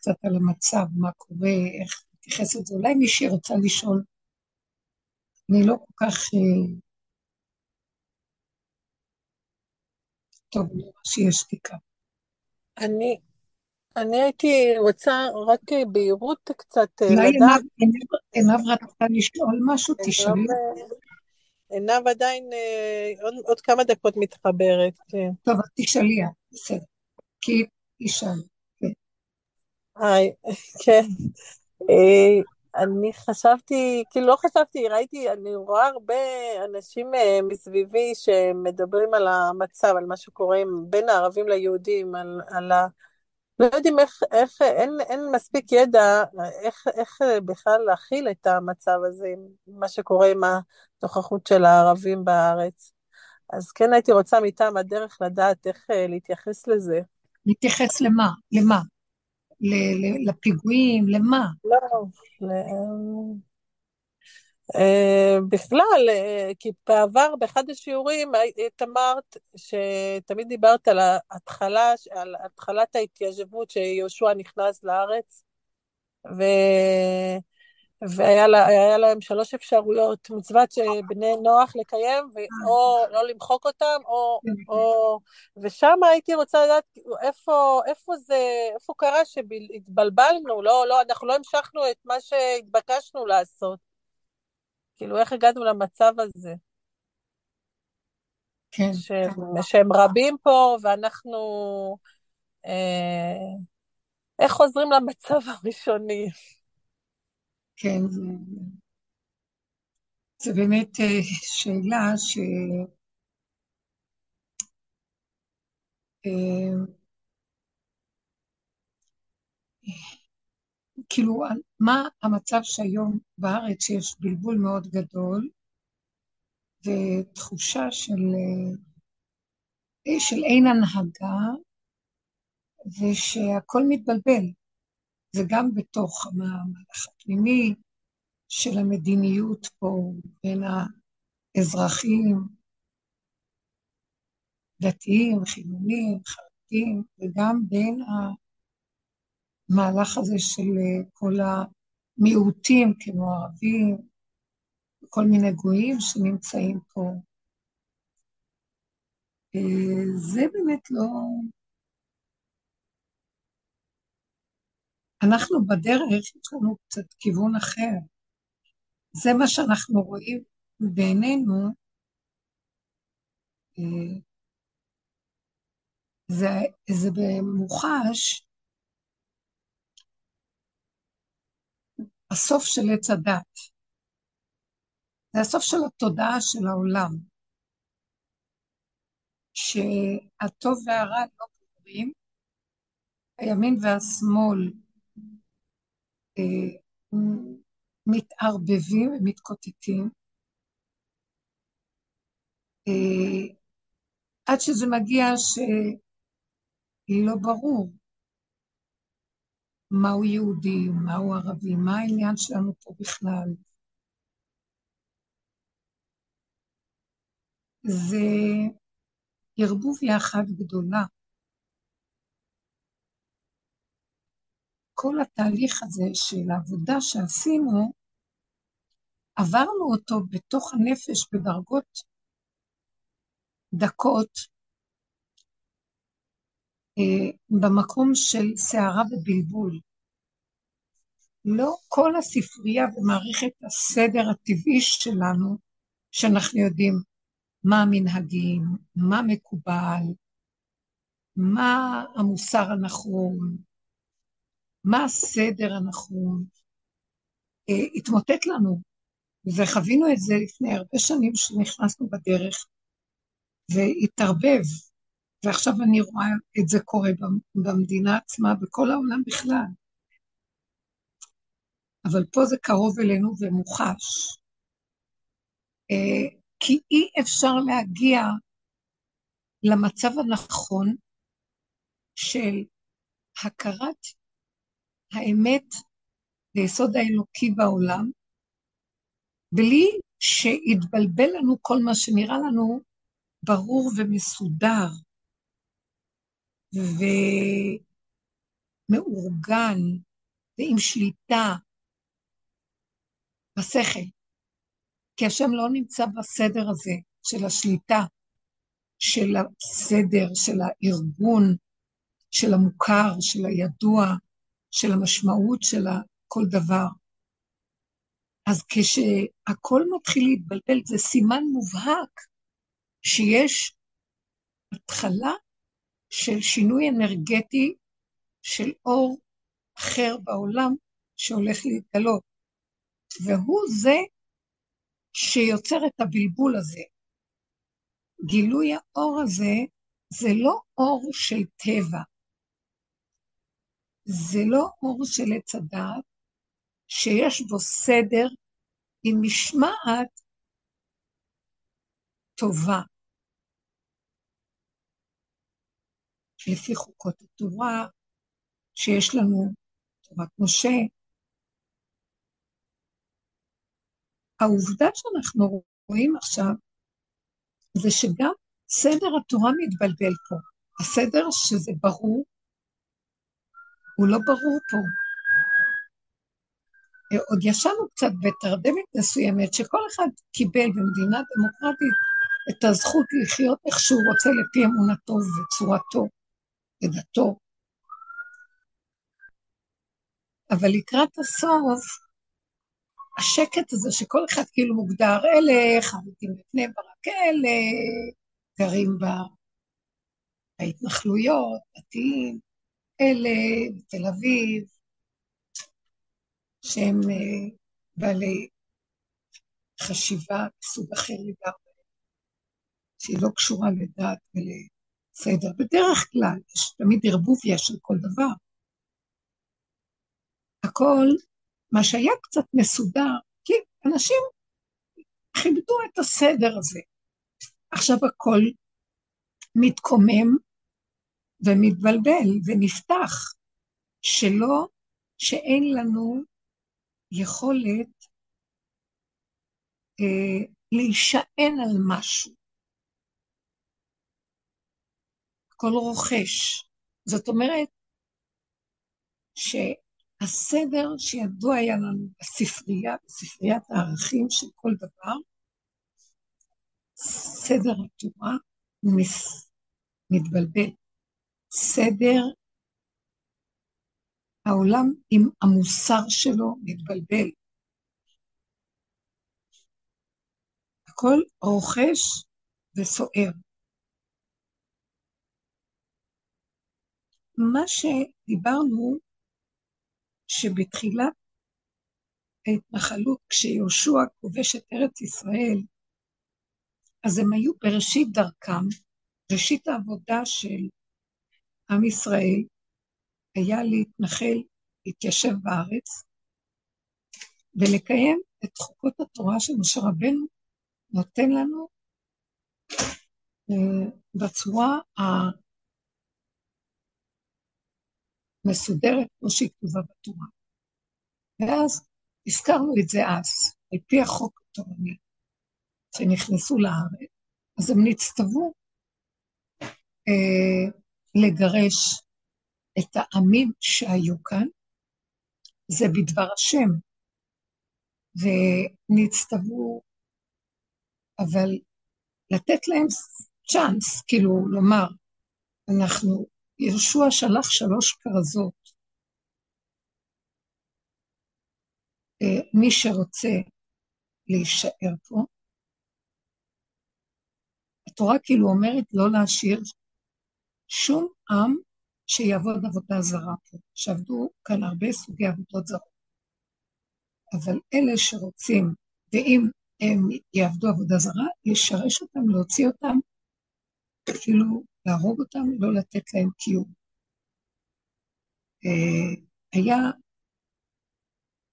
קצת על המצב, מה קורה, איך להתייחס לזה. אולי מישהי רוצה לשאול. אני לא כל כך... אה, טוב, שיש שתיקה. אני, אני הייתי רוצה רק בהירות קצת אה, לדעת. עינב רצתה לשאול משהו, תשאלי. עינב עדיין עוד, עוד כמה דקות מתחברת, כן. טוב, אז תשאלי, בסדר. כי תשאל. היי, כן. אה, אני חשבתי, כאילו לא חשבתי, ראיתי, אני רואה הרבה אנשים אה, מסביבי שמדברים על המצב, על מה שקורה בין הערבים ליהודים, על, על ה... לא יודעים איך, איך אין, אין מספיק ידע איך, איך בכלל להכיל את המצב הזה, מה שקורה עם הנוכחות של הערבים בארץ. אז כן הייתי רוצה מטעם הדרך לדעת איך אה, להתייחס לזה. להתייחס למה? למה? לפיגועים? למה? לא, אה, בכלל, אה, כי בעבר באחד השיעורים את אמרת שתמיד דיברת על ההתחלה, על התחלת ההתיישבות שיהושע נכנס לארץ, ו... והיה לה, להם שלוש אפשרויות, מצוות שבני נוח לקיים, או לא למחוק אותם, או, או... ושם הייתי רוצה לדעת איפה, איפה זה, איפה קרה שהתבלבלנו, לא, לא, אנחנו לא המשכנו את מה שהתבקשנו לעשות. כאילו, איך הגענו למצב הזה? כן. שהם, שהם רבים פה, ואנחנו... אה, איך חוזרים למצב הראשוני? כן, זה, זה באמת אה, שאלה ש... אה, כאילו, מה המצב שהיום בארץ שיש בלבול מאוד גדול ותחושה של, אה, של אין הנהגה ושהכול מתבלבל. זה גם בתוך המהלך הפנימי של המדיניות פה בין האזרחים, דתיים, חילונים, חרדים, וגם בין המהלך הזה של כל המיעוטים, כמו ערבים, כל מיני גויים שנמצאים פה. אה, זה באמת לא, אנחנו בדרך, יש לנו קצת כיוון אחר. זה מה שאנחנו רואים בעינינו, אה, זה, זה במוחש הסוף של עץ הדת. זה הסוף של התודעה של העולם, שהטוב והרע לא קורים, הימין והשמאל מתערבבים ומתקוטטים, אה, עד שזה מגיע שלא ברור מהו יהודי, מהו ערבי, מה העניין שלנו פה בכלל. זה ערבוביה אחת גדולה. כל התהליך הזה של העבודה שעשינו, עברנו אותו בתוך הנפש בדרגות דקות, אה, במקום של סערה ובלבול. לא כל הספרייה ומערכת הסדר הטבעי שלנו, שאנחנו יודעים מה המנהגים, מה מקובל, מה המוסר הנכון, מה הסדר הנכון, אה, התמוטט לנו, וחווינו את זה לפני הרבה שנים שנכנסנו בדרך, והתערבב, ועכשיו אני רואה את זה קורה במדינה עצמה, בכל העולם בכלל. אבל פה זה קרוב אלינו ומוחש. אה, כי אי אפשר להגיע למצב הנכון של הכרת האמת ליסוד האלוקי בעולם, בלי שיתבלבל לנו כל מה שנראה לנו ברור ומסודר. מאורגן ועם שליטה בשכל. כי השם לא נמצא בסדר הזה של השליטה, של הסדר, של הארגון, של המוכר, של הידוע, של המשמעות של כל דבר. אז כשהכול מתחיל להתבלבל, זה סימן מובהק שיש התחלה של שינוי אנרגטי של אור אחר בעולם שהולך להתגלות. והוא זה שיוצר את הבלבול הזה. גילוי האור הזה זה לא אור של טבע, זה לא אור של עץ הדעת, שיש בו סדר עם משמעת טובה. לפי חוקות התורה, שיש לנו תורת משה. העובדה שאנחנו רואים עכשיו, זה שגם סדר התורה מתבלבל פה. הסדר שזה ברור, הוא לא ברור פה. עוד ישבנו קצת בתרדמת מסוימת, שכל אחד קיבל במדינה דמוקרטית את הזכות לחיות איך שהוא רוצה לפי אמונתו וצורתו ודתו. אבל לקראת הסוף, השקט הזה שכל אחד כאילו מוגדר, אלה חרדים לפני ברק, אלה גרים בהתנחלויות, דתיים, אלה בתל אביב, שהם אה, בעלי חשיבה מסוג אחר לגמרי, שהיא לא קשורה לדת ולסדר. בדרך כלל, יש תמיד ערבוביה של כל דבר. הכל, מה שהיה קצת מסודר, כי אנשים כיבדו את הסדר הזה. עכשיו הכל מתקומם ומתבלבל ונפתח, שלא, שאין לנו יכולת אה, להישען על משהו. הכל רוכש. זאת אומרת שהסדר שידוע היה לנו בספרייה, בספריית הערכים של כל דבר, סדר התורה מתבלבל. סדר העולם עם המוסר שלו מתבלבל. הכל רוכש וסוער. מה שדיברנו, שבתחילת ההתנחלות, כשיהושע כובש את ארץ ישראל, אז הם היו בראשית דרכם, ראשית העבודה של עם ישראל, היה להתנחל, להתיישב בארץ, ולקיים את חוקות התורה שמשה רבנו נותן לנו אה, בצורה המסודרת, כמו שהיא כתובה בתורה. ואז הזכרנו את זה אז, על פי החוק התורני, שנכנסו לארץ, אז הם נצטוו אה, לגרש את העמים שהיו כאן, זה בדבר השם, ונצטוו, אבל לתת להם צ'אנס, כאילו לומר, אנחנו, יהושע שלח שלוש כרזות, אה, מי שרוצה להישאר פה, התורה כאילו אומרת לא להשאיר שום עם שיעבוד עבודה זרה פה, שעבדו כאן הרבה סוגי עבודות זרות. אבל אלה שרוצים, ואם הם יעבדו עבודה זרה, לשרש אותם, להוציא אותם, אפילו להרוג אותם, לא לתת להם קיום. אה, היה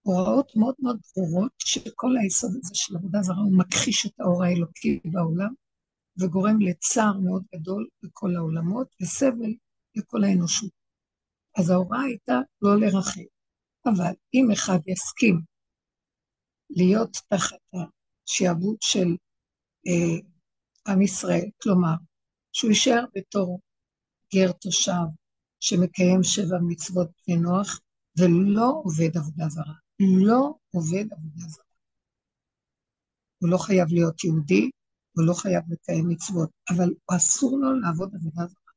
הוראות מאוד מאוד ברורות, שכל היסוד הזה של עבודה זרה הוא מכחיש את האור האלוקי בעולם, וגורם לצער מאוד גדול בכל העולמות, וסבל לכל האנושות. אז ההוראה הייתה לא לרחם. אבל אם אחד יסכים להיות תחת השעבוד של אה, עם ישראל, כלומר, שהוא יישאר בתור גר תושב, שמקיים שבע מצוות בני נוח, ולא עובד עבודה זרה. לא עובד עבודה זרה. הוא לא חייב להיות יהודי, הוא לא חייב לקיים מצוות, אבל אסור לו לעבוד עבודה זרה.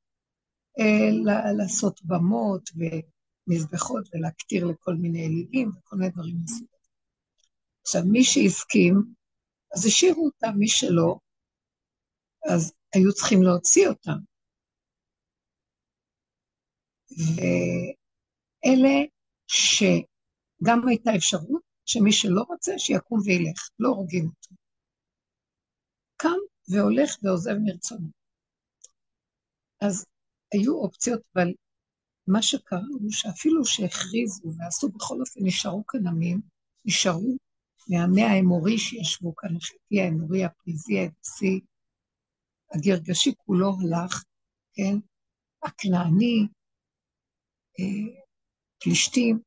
אה, לעשות במות ומזבחות ולהקטיר לכל מיני אלילים וכל מיני דברים מסוימים. עכשיו, מי שהסכים, אז השאירו אותם, מי שלא, אז היו צריכים להוציא אותם. ואלה שגם הייתה אפשרות שמי שלא רוצה, שיקום וילך, לא הורגים אותו. קם והולך ועוזב מרצונו. אז היו אופציות, אבל מה שקרה הוא שאפילו שהכריזו ועשו, בכל אופן נשארו כאן עמים, נשארו מהמאה האמורי שישבו כאן, החטאי האמורי, הפריזי, היבוסי, הגרגשי כולו הלך, כן? הכנעני, אה, פלישתים,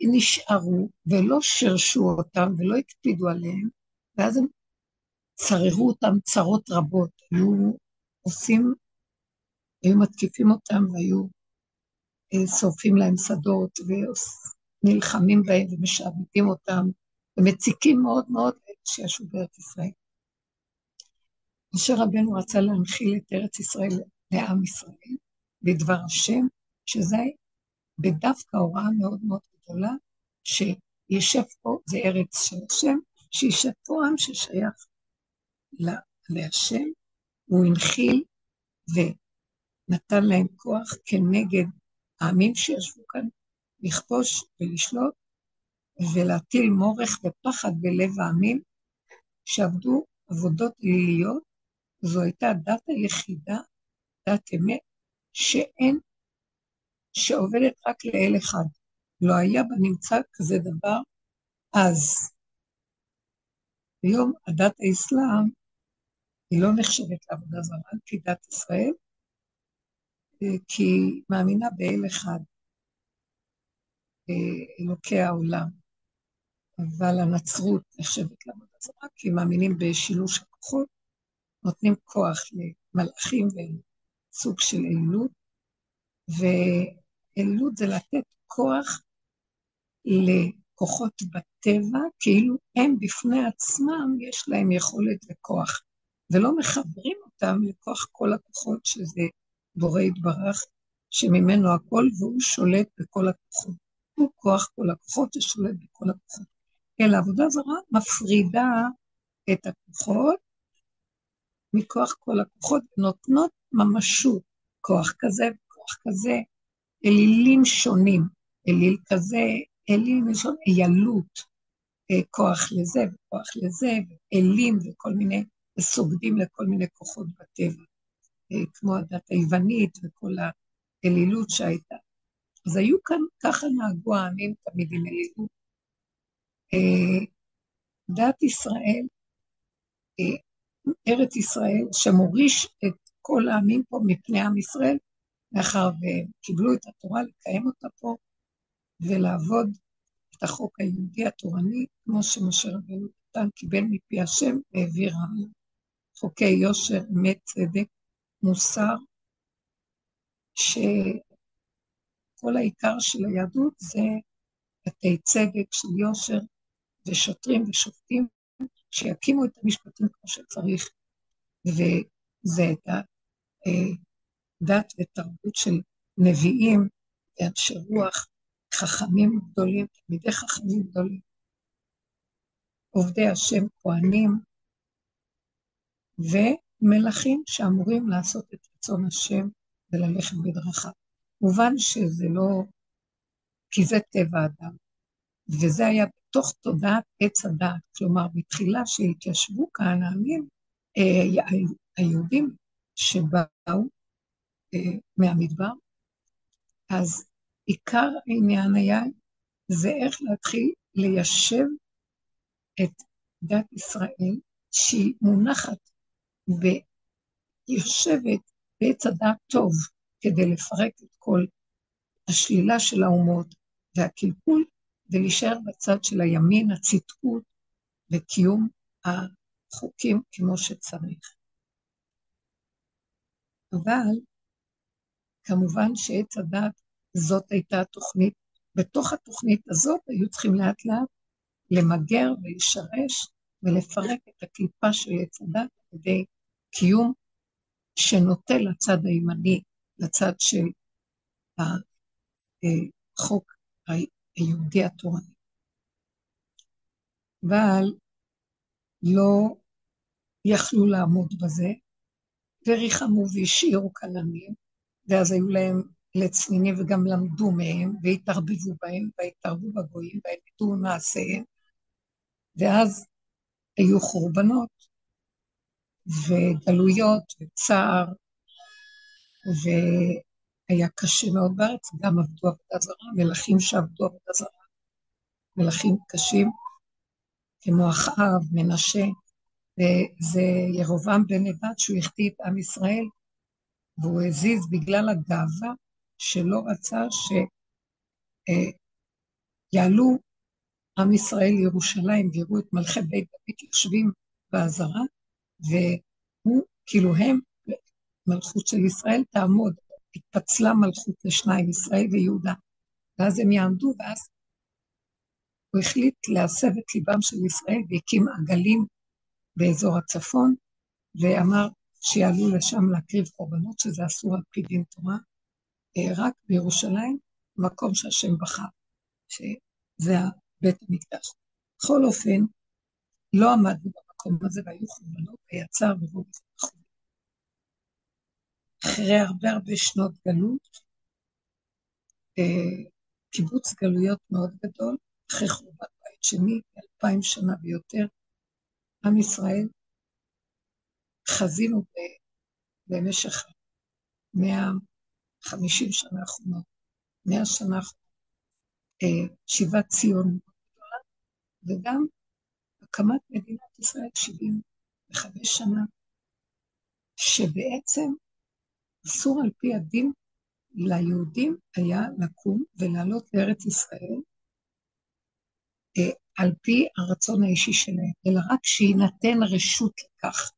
נשארו ולא שרשו אותם ולא הקפידו עליהם, ואז הם צררו אותם צרות רבות, היו עושים, היו מתקיפים אותם והיו אה, שורפים להם שדות ונלחמים בהם ומשעבדים אותם ומציקים מאוד מאוד שישבו בארץ ישראל. משה רבנו רצה להנחיל את ארץ ישראל לעם ישראל בדבר השם, שזה בדווקא הוראה מאוד מאוד גדולה, שישב פה, זה ארץ של השם, שישב פה עם ששייך להשם, הוא הנחיל ונתן להם כוח כנגד העמים שישבו כאן, לכבוש ולשלוט ולהטיל מורך ופחד בלב העמים שעבדו עבודות ליליות, זו הייתה הדת היחידה, דת אמת, שאין, שעובדת רק לאל אחד. לא היה בנמצא כזה דבר אז. היום הדת האסלאם היא לא נחשבת לעבודה זרה על פי דת ישראל, אה, כי היא מאמינה באל אחד, אה, אלוקי העולם. אבל הנצרות נחשבת לעבודה זרה, כי מאמינים בשילוש הכוחות, נותנים כוח למלאכים וסוג של אלילות, ואלילות זה לתת כוח לכוחות בטבע, כאילו הם בפני עצמם יש להם יכולת וכוח, ולא מחברים אותם לכוח כל הכוחות שזה בורא יתברך, שממנו הכל, והוא שולט בכל הכוחות. הוא כוח כל הכוחות ששולט בכל הכוחות. אלא עבודה זרה מפרידה את הכוחות מכוח כל הכוחות, נותנות ממשות, כוח כזה וכוח כזה, אלילים שונים, אליל כזה, אליל מלשון איילות, אה, כוח לזה וכוח לזה, אלים וכל מיני, וסוגדים לכל מיני כוחות בטבע, אה, כמו הדת היוונית וכל האלילות שהייתה. אז היו כאן, ככה נהגו העמים תמיד עם אלילות. אה, דת ישראל, ארץ ישראל, שמוריש את כל העמים פה מפני עם ישראל, מאחר והם קיבלו את התורה, לקיים אותה פה, ולעבוד את החוק היהודי התורני, כמו שמשה רבנו נתן, קיבל מפי השם והעביר הלאה. חוקי יושר, אמת, צדק, מוסר, שכל העיקר של היהדות זה בתי צדק של יושר ושוטרים ושופטים שיקימו את המשפטים כמו שצריך, וזה את הדת ותרבות של נביאים ואנשי רוח חכמים גדולים, תלמידי חכמים גדולים, עובדי השם, כהנים, ומלכים שאמורים לעשות את רצון השם וללכת בדרכיו. מובן שזה לא, כי זה טבע האדם, וזה היה בתוך תודעת עץ הדעת, כלומר, בתחילה שהתיישבו כאן העמים, אה, היהודים שבאו אה, מהמדבר, אז עיקר העניין היה, זה איך להתחיל ליישב את דת ישראל, שהיא מונחת ויושבת בעץ הדעת טוב, כדי לפרק את כל השלילה של האומות והקלקול, ולהישאר בצד של הימין, הצדקות וקיום החוקים כמו שצריך. אבל כמובן שעץ הדת, זאת הייתה התוכנית. בתוך התוכנית הזאת היו צריכים לאט לאט למגר ולשרש ולפרק את הקליפה של עץ הדת על ידי קיום שנוטה לצד הימני, לצד של החוק היהודי התורני. אבל לא יכלו לעמוד בזה, וריחמו והשאירו כלמים, ואז היו להם לצנינים וגם למדו מהם, והתערבבו בהם, והתערבו בגויים, והתערבו במעשיהם, ואז היו חורבנות, וגלויות, וצער, והיה קשה מאוד בארץ, גם עבדו עבודה זרה, מלכים שעבדו עבודה זרה, מלכים קשים, כמו אחאב, מנשה, וזה ירובעם בן נבט שהוא החטיא את עם ישראל, והוא הזיז בגלל הגאווה שלא רצה שיעלו אה, עם ישראל לירושלים ויראו את מלכי בית דוד יושבים בעזרה, והוא, כאילו הם, מלכות של ישראל תעמוד, התפצלה מלכות לשניים, ישראל ויהודה. ואז הם יעמדו, ואז הוא החליט להסב את ליבם של ישראל והקים עגלים באזור הצפון, ואמר שיעלו לשם להקריב קורבנות, שזה אסור על פי דין תורה, אה, רק בירושלים, מקום שהשם בחר, שזה בית המקדש. בכל אופן, לא עמדנו במקום הזה והיו חורבנות, ויצר ורוב. אחרי הרבה הרבה שנות גלות, אה, קיבוץ גלויות מאוד גדול, אחרי חורבן בית שני, אלפיים שנה ויותר, עם ישראל, חזינו במשך 150 שנה האחרונות, 100 שנה האחרונות, אה, שיבת ציון וגם הקמת מדינת ישראל 75 שנה, שבעצם אסור על פי הדין ליהודים היה לקום ולעלות לארץ ישראל אה, על פי הרצון האישי שלהם, אלא רק שיינתן רשות לכך.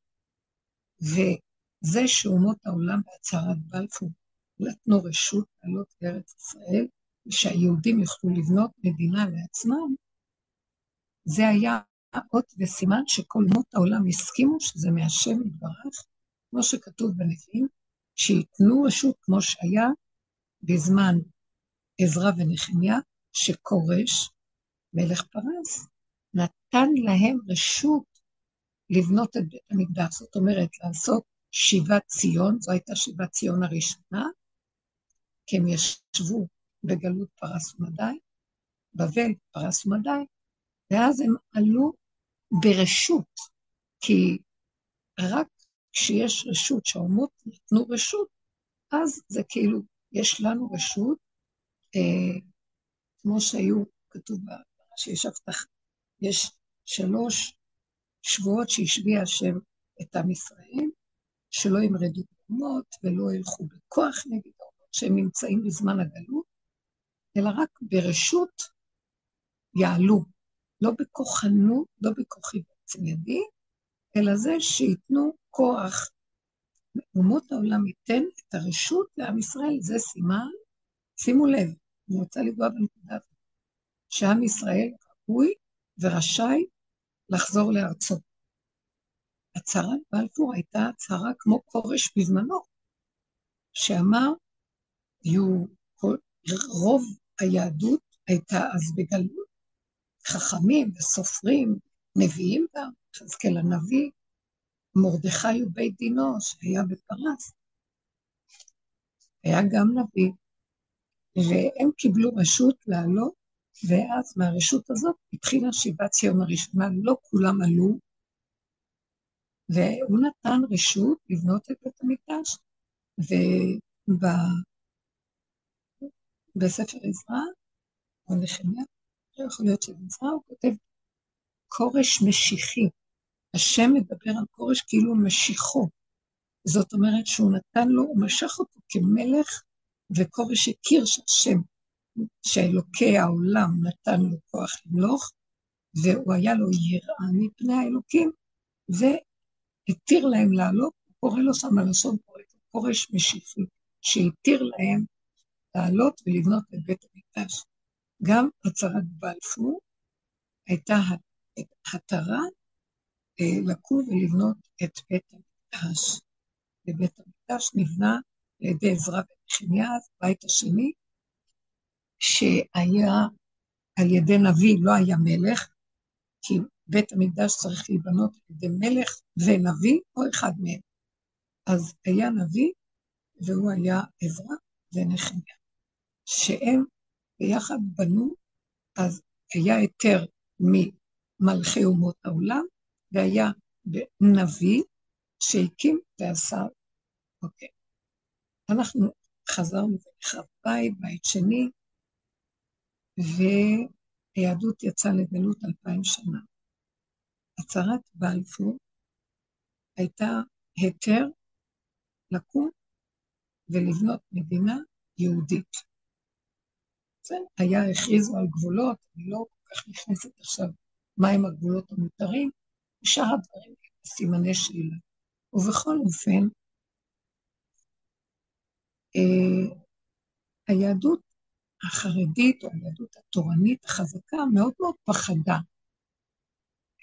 וזה שאומות העולם בהצהרת בלפור נתנו רשות לעלות לארץ ישראל, ושהיהודים יוכלו לבנות מדינה לעצמם, זה היה אות וסימן שכל אומות העולם הסכימו שזה מהשם יתברך, כמו שכתוב בנביאים, שייתנו רשות כמו שהיה בזמן עזרא ונחמיה, שכורש, מלך פרס, נתן להם רשות לבנות את בית המקדש, זאת אומרת, לעשות שיבת ציון, זו הייתה שיבת ציון הראשונה, כי הם ישבו בגלות פרס ומדי, בבל פרס ומדי, ואז הם עלו ברשות, כי רק כשיש רשות, שהאומות נתנו רשות, אז זה כאילו, יש לנו רשות, אה, כמו שהיו, כתוב שישבת, יש שלוש שבועות שהשביע השם את עם ישראל, שלא ימרדו באומות ולא ילכו בכוח נגד האומות שהם נמצאים בזמן הגלות, אלא רק ברשות יעלו, לא בכוחנות, לא בכוחי בעצם ידי, אלא זה שייתנו כוח. אומות העולם ייתן את הרשות לעם ישראל, זה סימן, שימו לב, אני רוצה לגוע בנקודה הזאת. שעם ישראל ראוי ורשאי לחזור לארצו. הצהרת בלפור הייתה הצהרה כמו כורש בזמנו, שאמר, יהיו, רוב היהדות הייתה אז בגלות, חכמים וסופרים, נביאים גם, חזקאל הנביא, מרדכי ובית דינו שהיה בפרס, היה גם נביא, והם קיבלו רשות לעלות ואז מהרשות הזאת התחילה שיבת ציון הראשונה, לא כולם עלו, והוא נתן רשות לבנות את בית המקדש, ובספר עזרא, או נחמיה, לא יכול להיות עזרא, הוא כותב כורש משיחי. השם מדבר על כורש כאילו משיחו. זאת אומרת שהוא נתן לו, הוא משך אותו כמלך, וכורש הכיר שהשם שאלוקי העולם נתן לו כוח למלוך, והוא היה לו יראה מפני האלוקים, והתיר להם לעלות, הוא קורא לו שם הלשון קורא כורש משיחי, שהתיר להם לעלות ולבנות את בית המקדש. גם הצהרת בלפור הייתה התרה אה, לקום ולבנות את בית המקדש. ובית המקדש נבנה על ידי עזרא ונחמיה, הבית השני, שהיה על ידי נביא, לא היה מלך, כי בית המקדש צריך להיבנות על ידי מלך ונביא, או אחד מהם. אז היה נביא, והוא היה עזרא ונחמיה. שהם ביחד בנו, אז היה היתר ממלכי אומות העולם, והיה נביא שהקים ועשה, אוקיי. אנחנו חזרנו ונחרב בית, בית שני, והיהדות יצאה לגלות אלפיים שנה. הצהרת בלפור הייתה היתר לקום ולבנות מדינה יהודית. זה היה, הכריזו על גבולות, אני לא כל כך נכנסת עכשיו מהם הגבולות המותרים, ושאר הדברים סימני שאלה. ובכל אופן, אה, היהדות החרדית או היהדות התורנית החזקה מאוד מאוד פחדה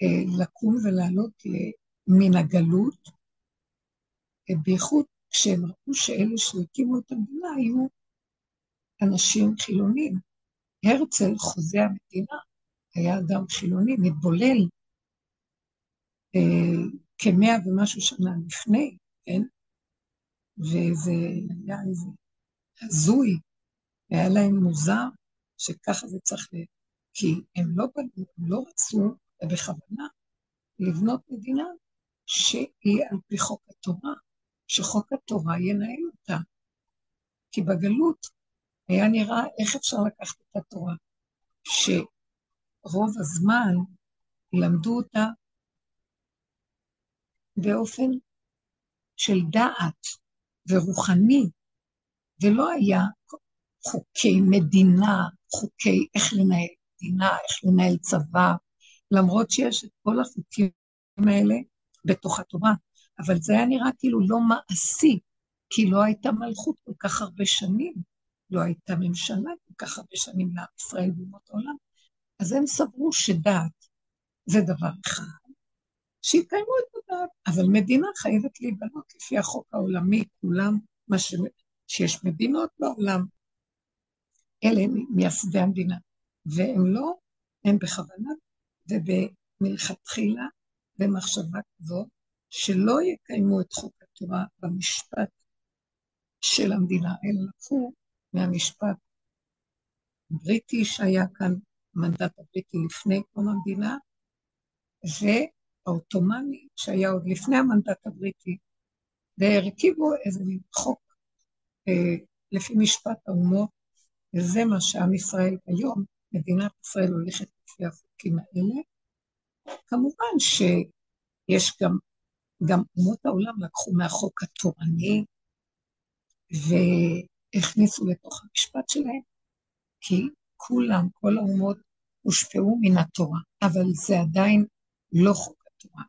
אה, לקום ולעלות מן הגלות, אה, בייחוד כשהם ראו שאלה שהקימו את המדינה היו אנשים חילונים. הרצל, חוזה המדינה, היה אדם חילוני, מתבולל, אה, כמאה ומשהו שנה לפני, כן? וזה היה איזה הזוי, היה להם מוזר שככה זה צריך להיות, כי הם לא, הם לא רצו, בכוונה, לבנות מדינה שהיא על פי חוק התורה, שחוק התורה ינהל אותה. כי בגלות היה נראה איך אפשר לקחת את התורה, שרוב הזמן למדו אותה באופן של דעת ורוחני, ולא היה חוקי מדינה, חוקי איך לנהל מדינה, איך לנהל צבא, למרות שיש את כל החוקים האלה בתוך התורה, אבל זה היה נראה כאילו לא מעשי, כי לא הייתה מלכות כל כך הרבה שנים, לא הייתה ממשלה כל כך הרבה שנים לעם ישראל באומות העולם, אז הם סברו שדעת זה דבר אחד, שיקיימו את הדעת, אבל מדינה חייבת להיבנות לפי החוק העולמי, כולם, מה ש... שיש מדינות בעולם, אלה מייסדי המדינה, והם לא, הם בכוונה ובמלכתחילה במחשבה כזאת, שלא יקיימו את חוק התורה במשפט של המדינה, אלא לקחו מהמשפט הבריטי שהיה כאן, המנדט הבריטי לפני קום המדינה, והעות'מאני שהיה עוד לפני המנדט הבריטי, והרכיבו איזה מין חוק אה, לפי משפט האומות, וזה מה שעם ישראל היום, מדינת ישראל הולכת לפי החוקים האלה. כמובן שיש גם, גם אומות העולם לקחו מהחוק התורני, והכניסו לתוך המשפט שלהם, כי כולם, כל האומות, הושפעו מן התורה, אבל זה עדיין לא חוק התורה.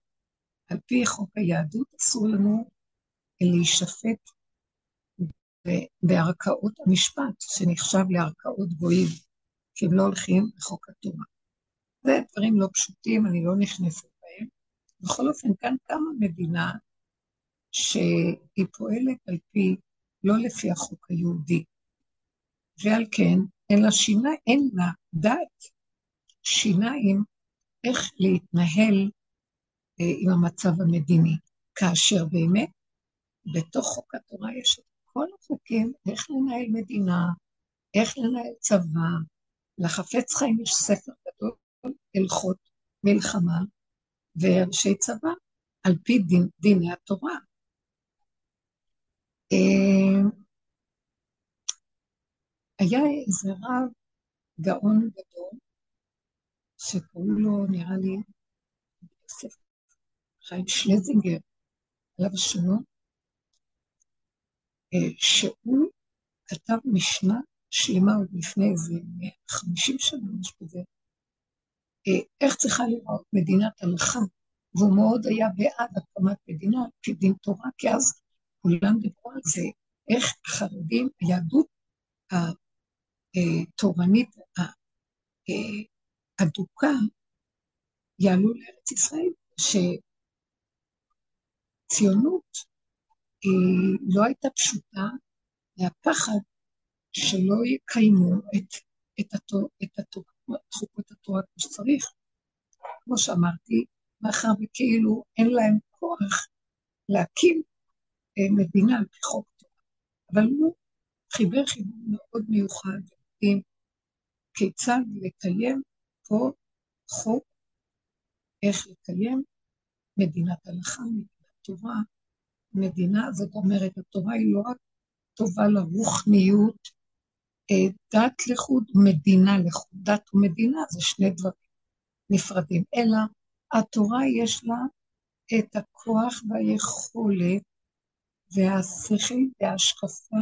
על פי חוק היהדות אסור לנו להישפט בערכאות המשפט, שנחשב לערכאות גויים, כי הם לא הולכים לחוק התורה. זה דברים לא פשוטים, אני לא נכנסת בהם. בכל אופן, כאן קמה מדינה שהיא פועלת על פי, לא לפי החוק היהודי. ועל כן, אין לה שינה, אין לה דעת, שיניים, איך להתנהל אה, עם המצב המדיני. כאשר באמת, בתוך חוק התורה יש את כל החוקים, איך לנהל מדינה, איך לנהל צבא. לחפץ חיים יש ספר גדול, הלכות מלחמה ואנשי צבא, על פי דין, דיני התורה. אה, היה איזה רב גאון גדול, שקראו לו, נראה לי, יוסף חיים שלזינגר, עליו השלום, אה, שהוא כתב משנה שלמה עוד לפני איזה 50 שנה, משהו כזה, אה, איך צריכה לראות מדינת הלכה, והוא מאוד היה בעד הקמת מדינה כדין תורה, כי אז כולם דיברו על זה, איך החרדים, היהדות התורנית האדוקה, יעלו לארץ ישראל, שציונות היא לא הייתה פשוטה, מהפחד שלא יקיימו את, את, התור, את, התור, חוקות התורה כמו שצריך. כמו שאמרתי, מאחר וכאילו אין להם כוח להקים אה, מדינה על פי חוק תורה. אבל הוא חיבר חיבור מאוד מיוחד עם כיצד לקיים פה חוק, איך לקיים מדינת הלכה, מדינת תורה. מדינה, זאת אומרת, התורה היא לא רק טובה לרוחניות, אה, דת לחוד, מדינה לחוד. דת ומדינה זה שני דברים נפרדים, אלא התורה יש לה את הכוח והיכולת והשכל וההשקפה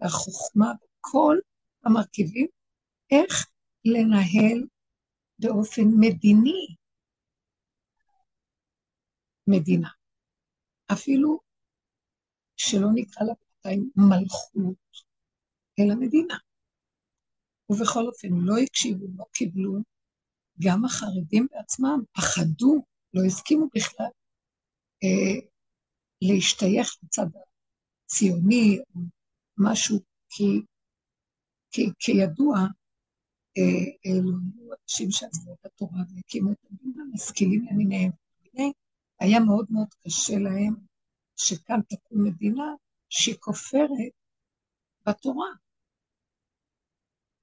והחוכמה, כל המרכיבים, איך לנהל באופן מדיני מדינה. אפילו שלא נקרא לה בינתיים מלכות, אלא מדינה. ובכל אופן, לא הקשיבו, לא קיבלו, גם החרדים בעצמם פחדו, לא הסכימו בכלל אה, להשתייך לצד הציוני או משהו, כי, כי כידוע, אה, אלו היו אנשים שעזבו את התורה והקימו את המדינה, משכילים למיניהם. היה מאוד מאוד קשה להם שכאן תקום מדינה שהיא כופרת בתורה.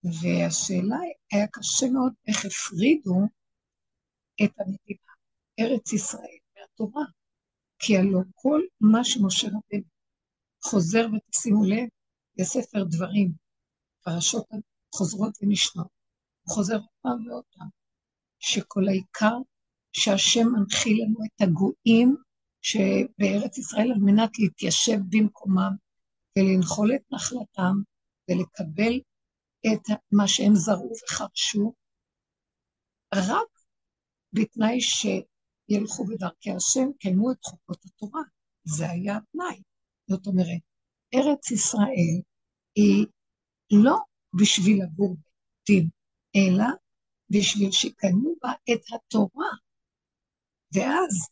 והשאלה, היה קשה מאוד איך הפרידו את המדינה, ארץ ישראל, מהתורה. כי הלא כל מה שמשה רבנו חוזר, ותשימו לב, בספר דברים, פרשות חוזרות ונשנות, הוא חוזר פעם ועוד פעם, שכל העיקר שהשם מנחיל לנו את הגויים שבארץ ישראל על מנת להתיישב במקומם ולנחול את נחלתם ולקבל את מה שהם זרעו וחרשו, רק בתנאי שילכו בדרכי השם, קיימו את חוקות התורה. זה היה התנאי. זאת אומרת, ארץ ישראל היא לא בשביל לגור אלא בשביל שקיימו בה את התורה. ואז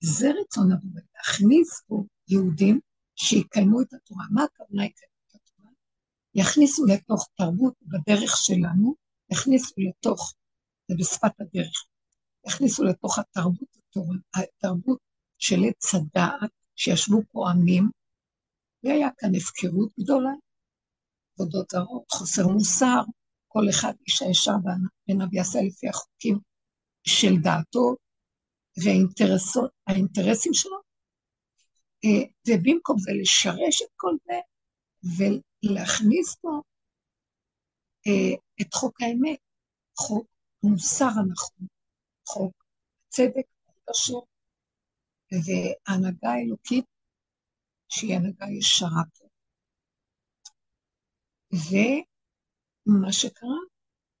זה רצון עבודה, להכניס פה יהודים שיקיימו את התורה. מה הכוונה יקיימו את התורה? יכניסו לתוך תרבות בדרך שלנו, יכניסו לתוך, זה בשפת הדרך, יכניסו לתוך התרבות, התרבות של עץ הדעת, שישבו פה עמים, והיה כאן הפקרות גדולה, עבודות זרות, חוסר מוסר, כל אחד איש הישר בעיניו יעשה לפי החוקים של דעתו, והאינטרסים שלו, אה, ובמקום זה לשרש את כל זה ולהכניס פה אה, את חוק האמת, חוק מוסר הנכון, חוק צדק היושר, והנהגה האלוקית שהיא הנהגה ישרה פה. ומה שקרה,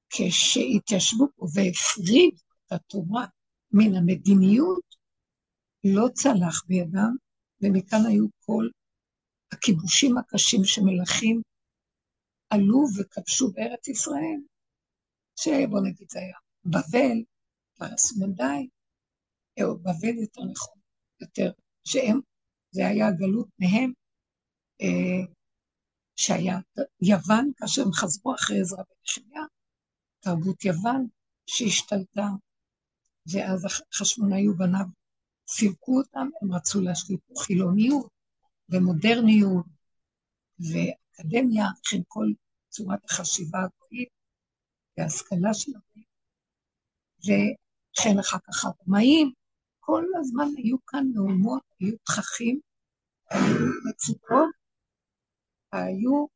כשהתיישבו פה והפרידו את התורה מן המדיניות לא צלח בידם, ומכאן היו כל הכיבושים הקשים שמלכים עלו וכבשו בארץ ישראל, שבוא נגיד זה היה בבל, פרס מדי, או בבל יותר נכון, יותר, שהם, זה היה הגלות מהם, אה, שהיה יוון, כאשר הם חזרו אחרי עזרא ונחמיה, תרבות יוון שהשתלטה ואז החשמונאי ובניו סירקו אותם, הם רצו להשליט פה חילוניות ומודרניות ואקדמיה, וכן כל צורת החשיבה הגויית וההשכלה של הגויים, וכן אחר כך הרומאים, כל הזמן היו כאן מהומות, היו תככים, היו מצוקות, היו,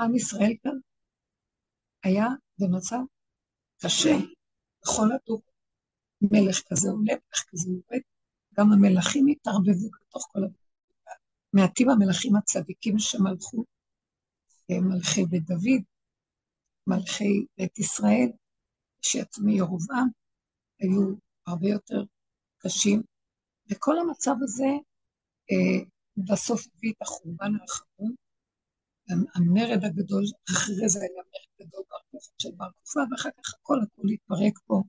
עם ישראל כאן היה במצב קשה בכל הדור. מלך כזה עולה, מלך כזה יורד, גם המלכים התערבבו בתוך כל הדבר. מעטים המלכים הצדיקים שמלכו, מלכי בית דוד, מלכי בית ישראל, שיצאו מירובעם, היו הרבה יותר קשים. וכל המצב הזה אה, בסוף הביא את החורבן האחרון, המרד הגדול, אחרי זה היה מרד גדול בהרכבת של בר כוכבא, ואחר כך הכל הכל התפרק פה,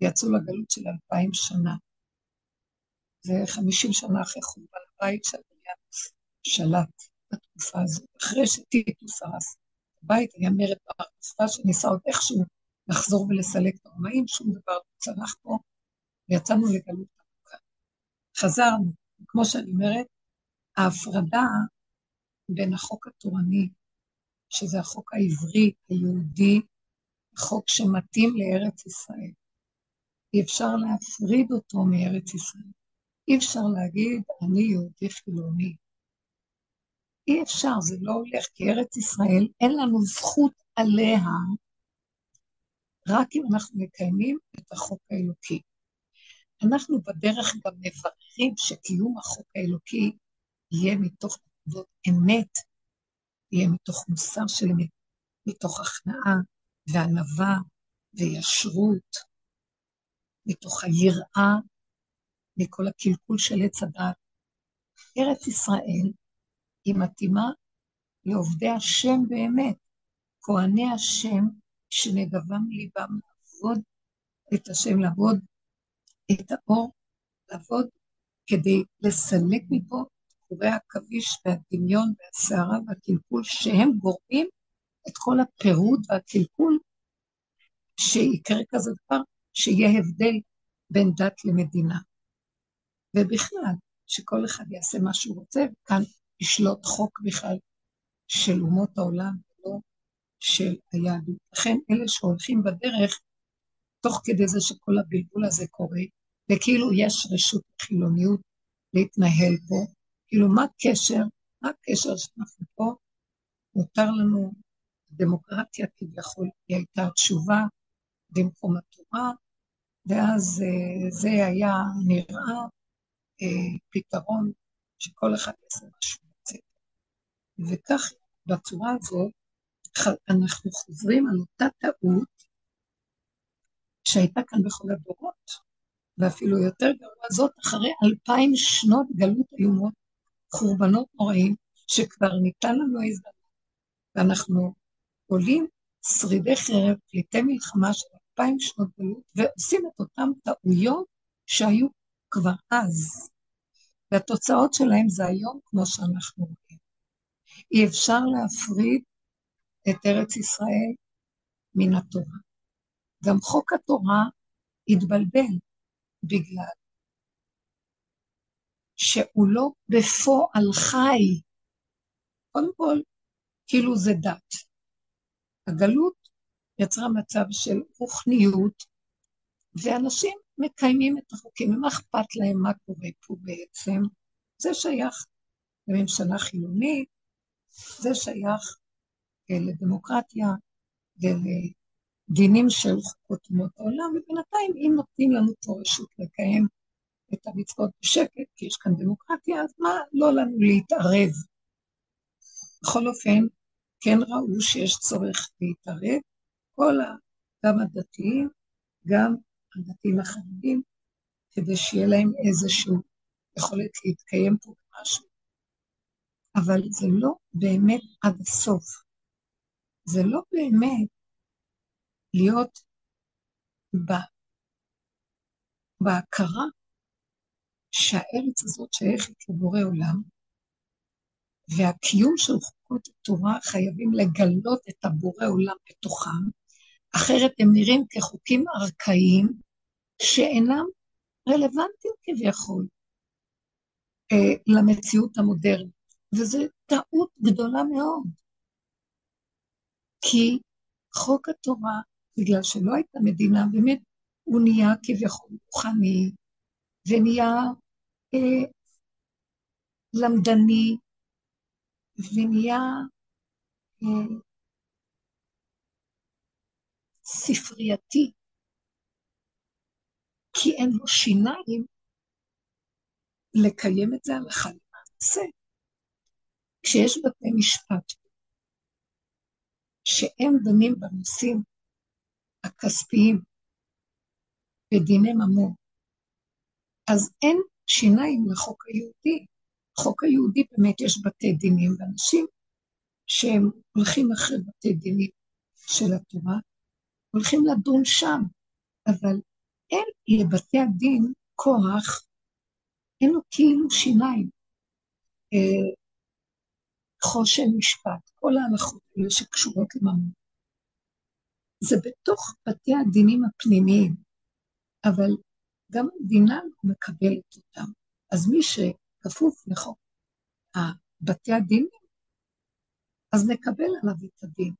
ויצאו לגלות של אלפיים שנה. זה חמישים שנה אחרי חורבן הבית שאדוניאנוס שלט בתקופה הזאת, אחרי שטיטוס הרס. הבית היה מרד בר כוכבא שניסה עוד איכשהו לחזור ולסלק את הרומאים, שום דבר לא צלח פה, ויצאנו לגלות עמוקה. חזרנו, כמו שאני אומרת, ההפרדה בין החוק התורני, שזה החוק העברי, היהודי, החוק שמתאים לארץ ישראל. אי אפשר להפריד אותו מארץ ישראל. אי אפשר להגיד, אני יהודי חילוני. אי אפשר, זה לא הולך, כי ארץ ישראל, אין לנו זכות עליה רק אם אנחנו מקיימים את החוק האלוקי. אנחנו בדרך גם מבררים שקיום החוק האלוקי יהיה מתוך נקודות אמת, יהיה מתוך מוסר של אמת, מתוך הכנעה וענווה וישרות, מתוך היראה מכל הקלקול של עץ הדת. ארץ ישראל היא מתאימה לעובדי השם באמת, כהני השם שנדבם ליבם לעבוד את השם, לעבוד את האור, לעבוד כדי לסלק מפה קורי העכביש והדמיון והסערה והקלקול, שהם גורמים את כל הפירוד והקלקול, שיקרה כזה דבר, שיהיה הבדל בין דת למדינה. ובכלל, שכל אחד יעשה מה שהוא רוצה, וכאן ישלוט חוק בכלל של אומות העולם, של היהדות. לכן אלה שהולכים בדרך, תוך כדי זה שכל הבלבול הזה קורה, וכאילו יש רשות חילוניות להתנהל פה, כאילו מה הקשר, מה הקשר שאנחנו פה, מותר לנו, דמוקרטיה כביכול היא הייתה תשובה במקום התורה, ואז אה, זה היה נראה אה, פתרון שכל אחד יעשה רוצה. וכך, בצורה הזאת, אנחנו חוזרים על אותה טעות שהייתה כאן בכל הדורות, ואפילו יותר גרוע זאת, אחרי אלפיים שנות גלות איומות, חורבנות נוראים, שכבר ניתן לנו הזדמנות, ואנחנו עולים שרידי חרב, פליטי מלחמה של אלפיים שנות גלות, ועושים את אותן טעויות שהיו כבר אז. והתוצאות שלהם זה היום כמו שאנחנו רואים. אי אפשר להפריד את ארץ ישראל מן התורה. גם חוק התורה התבלבל בגלל שהוא לא בפועל חי. קודם כל, כאילו זה דת. הגלות יצרה מצב של רוחניות, ואנשים מקיימים את החוקים, ומה אכפת להם מה קורה פה בעצם? זה שייך לממשלה חילונית, זה שייך לדמוקרטיה ולדינים של חוקות אומות העולם, ובינתיים אם נותנים לנו פה רשות לקיים את המצוות בשקט, כי יש כאן דמוקרטיה, אז מה לא לנו להתערב? בכל אופן, כן ראו שיש צורך להתערב, כל ה... גם הדתיים, גם הדתיים החרדים, כדי שיהיה להם איזושהי יכולת להתקיים פה במשהו. אבל זה לא באמת עד הסוף. זה לא באמת להיות בהכרה שהארץ הזאת שייכת לבורא עולם, והקיום של חוקות התורה חייבים לגלות את הבורא עולם בתוכם, אחרת הם נראים כחוקים ארכאיים שאינם רלוונטיים כביכול אה, למציאות המודרנית, וזו טעות גדולה מאוד. כי חוק התורה, בגלל שלא הייתה מדינה, באמת הוא נהיה כביכול רוחני, ונהיה אה, למדני, ונהיה אה, ספרייתי, כי אין לו שיניים לקיים את זה הלכה למעשה. כשיש בתי משפט שהם דנים בנושאים הכספיים בדיני ממון, אז אין שיניים לחוק היהודי, בחוק היהודי באמת יש בתי דינים, ואנשים שהם הולכים אחרי בתי דינים של התורה, הולכים לדון שם, אבל אין לבתי הדין כוח, אין לו כאילו שיניים. חושן משפט, כל ההלכות האלה שקשורות לממון. זה בתוך בתי הדינים הפנימיים, אבל גם המדינה לא מקבלת אותם. אז מי שכפוף לחוק בתי הדינים, אז נקבל עליו את הדין.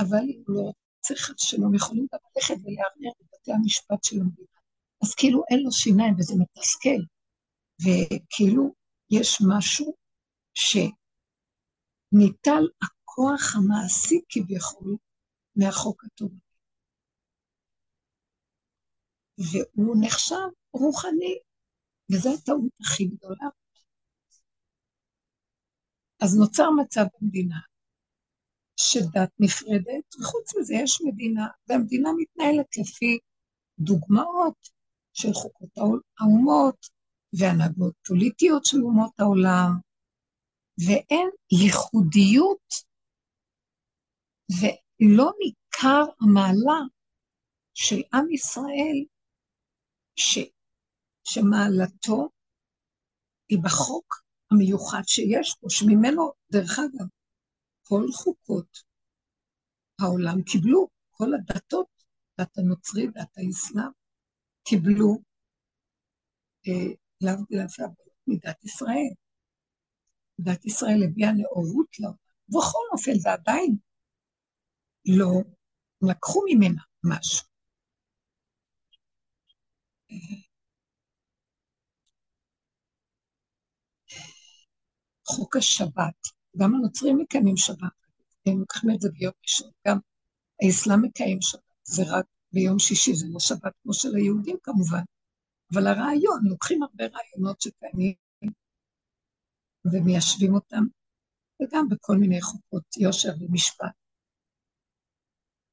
אבל אם לא רוצה שלום, יכולים גם ללכת ולערער בבתי המשפט של המדינה. אז כאילו אין לו שיניים וזה מתסכל, וכאילו יש משהו שניטל הכוח המעשי כביכול מהחוק הטוב. והוא נחשב רוחני, וזו הטעות הכי גדולה. אז נוצר מצב במדינה שדת נפרדת, וחוץ מזה יש מדינה, והמדינה מתנהלת לפי דוגמאות של חוקות האומות והנהגות פוליטיות של אומות העולם, ואין ייחודיות, ולא ניכר המעלה של עם ישראל, ש, שמעלתו היא בחוק המיוחד שיש פה, שממנו, דרך אגב, כל חוקות העולם קיבלו, כל הדתות, דת הנוצרי, דת האסלאם, קיבלו, אה, להבדיל אלפי הבנות מדת ישראל. דת ישראל הביאה נאורות לעולם. ובכל אופן זה עדיין לא לקחו ממנה משהו. חוק השבת, גם הנוצרים מקיימים שבת, הם לוקחים את זה ביום ראשון, גם האסלאם מקיים שבת, זה רק ביום שישי, זה לא שבת כמו של היהודים כמובן, אבל הרעיון, לוקחים הרבה רעיונות שקיימים ומיישבים אותם, וגם בכל מיני חוקות יושר ומשפט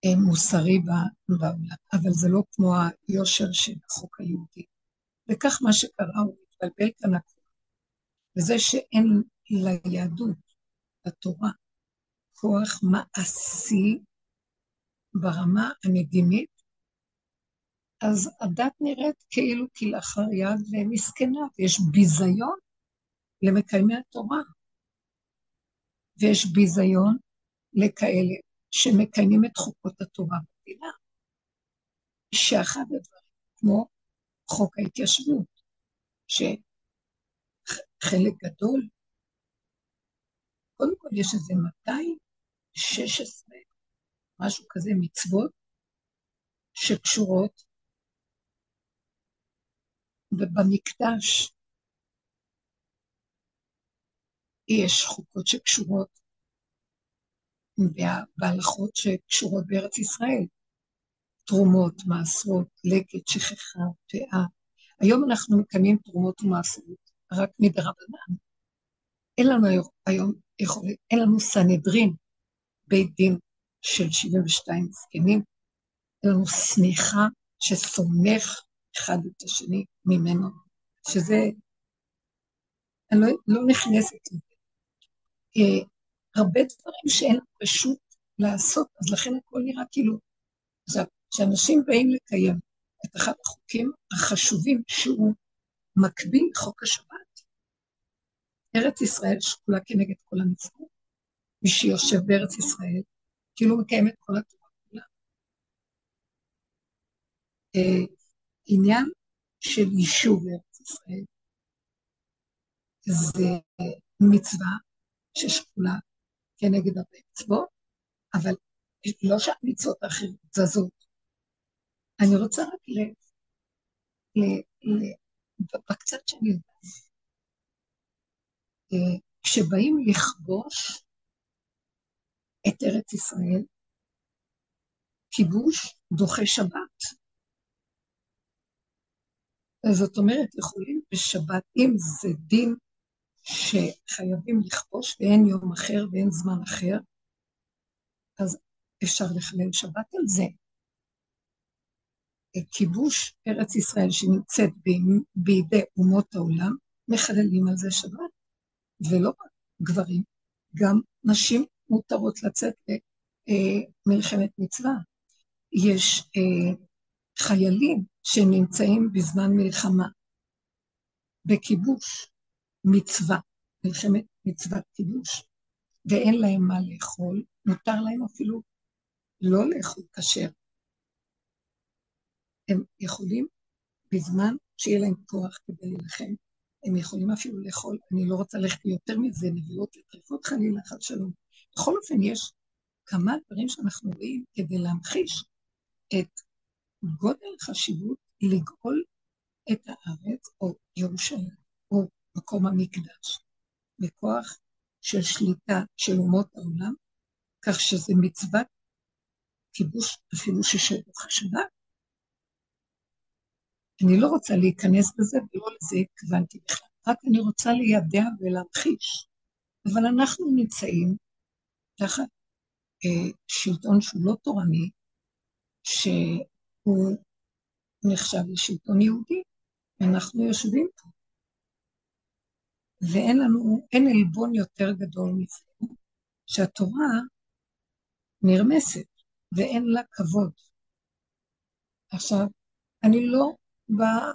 אה, מוסרי בעולם, אבל זה לא כמו היושר של החוק היהודי. וכך מה שקרה, הוא מתבלבל כאן הכול. וזה שאין ליהדות, לתורה, כוח מעשי ברמה המדינית, אז הדת נראית כאילו כלאחר יד ומסכנה, ויש ביזיון למקיימי התורה, ויש ביזיון לכאלה שמקיימים את חוקות התורה במדינה, שאחד הדברים, כמו חוק ההתיישבות, שחלק גדול, קודם כל יש איזה 216, משהו כזה, מצוות שקשורות ובמקדש יש חוקות שקשורות בהלכות שקשורות בארץ ישראל, תרומות, מעשרות, לקט, שכחה, פאה. היום אנחנו מקיימים תרומות ומעשרות רק מדרבנן. אין לנו היום יכולת, אין לנו סנהדרין, בית דין של 72 זקנים, אין לנו סמיכה שסומך אחד את השני ממנו, שזה, אני לא, לא נכנסת לזה. אה, הרבה דברים שאין רשות לעשות, אז לכן הכל נראה כאילו... עכשיו, כשאנשים באים לקיים את אחד החוקים החשובים שהוא מקביל לחוק השבת, ארץ ישראל שקולה כנגד כל המצוות, מי שיושב בארץ ישראל, כאילו מקיים את כל התורה כולה. אה, עניין של יישוב בארץ ישראל זה מצווה ששקולה כנגד הרבה מצוות, אבל לא שהמצוות האחרות זזות. אני רוצה רק ל... ל... ל... בקצת שאני יודעת, אה, כשבאים לכבוש את ארץ ישראל, כיבוש דוחה שבת. זאת אומרת, יכולים בשבת, אם זה דין שחייבים לכבוש ואין יום אחר ואין זמן אחר, אז אפשר לחלל שבת על זה. כיבוש ארץ ישראל שנמצאת בידי אומות העולם, מחללים על זה שבת, ולא רק גברים, גם נשים מותרות לצאת למלחמת מצווה. יש אה, חיילים שנמצאים בזמן מלחמה, בכיבוש, מצווה, מלחמת מצוות כיבוש, ואין להם מה לאכול, מותר להם אפילו לא לאכול כשר. הם יכולים בזמן שיהיה להם כוח כדי להילחם, הם יכולים אפילו לאכול, אני לא רוצה ללכת יותר מזה, נביאות וטריפות חלילה, חד שלום. בכל אופן, יש כמה דברים שאנחנו רואים כדי להמחיש את גודל החשיבות לגאול את הארץ, או ירושלים, מקום המקדש, בכוח של שליטה של אומות העולם, כך שזה מצוות כיבוש אפילו ששבח השבת. אני לא רוצה להיכנס בזה, ולא לזה התכוונתי בכלל. רק אני רוצה לידע ולהמחיש. אבל אנחנו נמצאים תחת אה, שלטון שהוא לא תורני, שהוא נחשב לשלטון יהודי, ואנחנו יושבים פה. ואין לנו, אין עלבון יותר גדול מזה, שהתורה נרמסת ואין לה כבוד. עכשיו, אני לא באה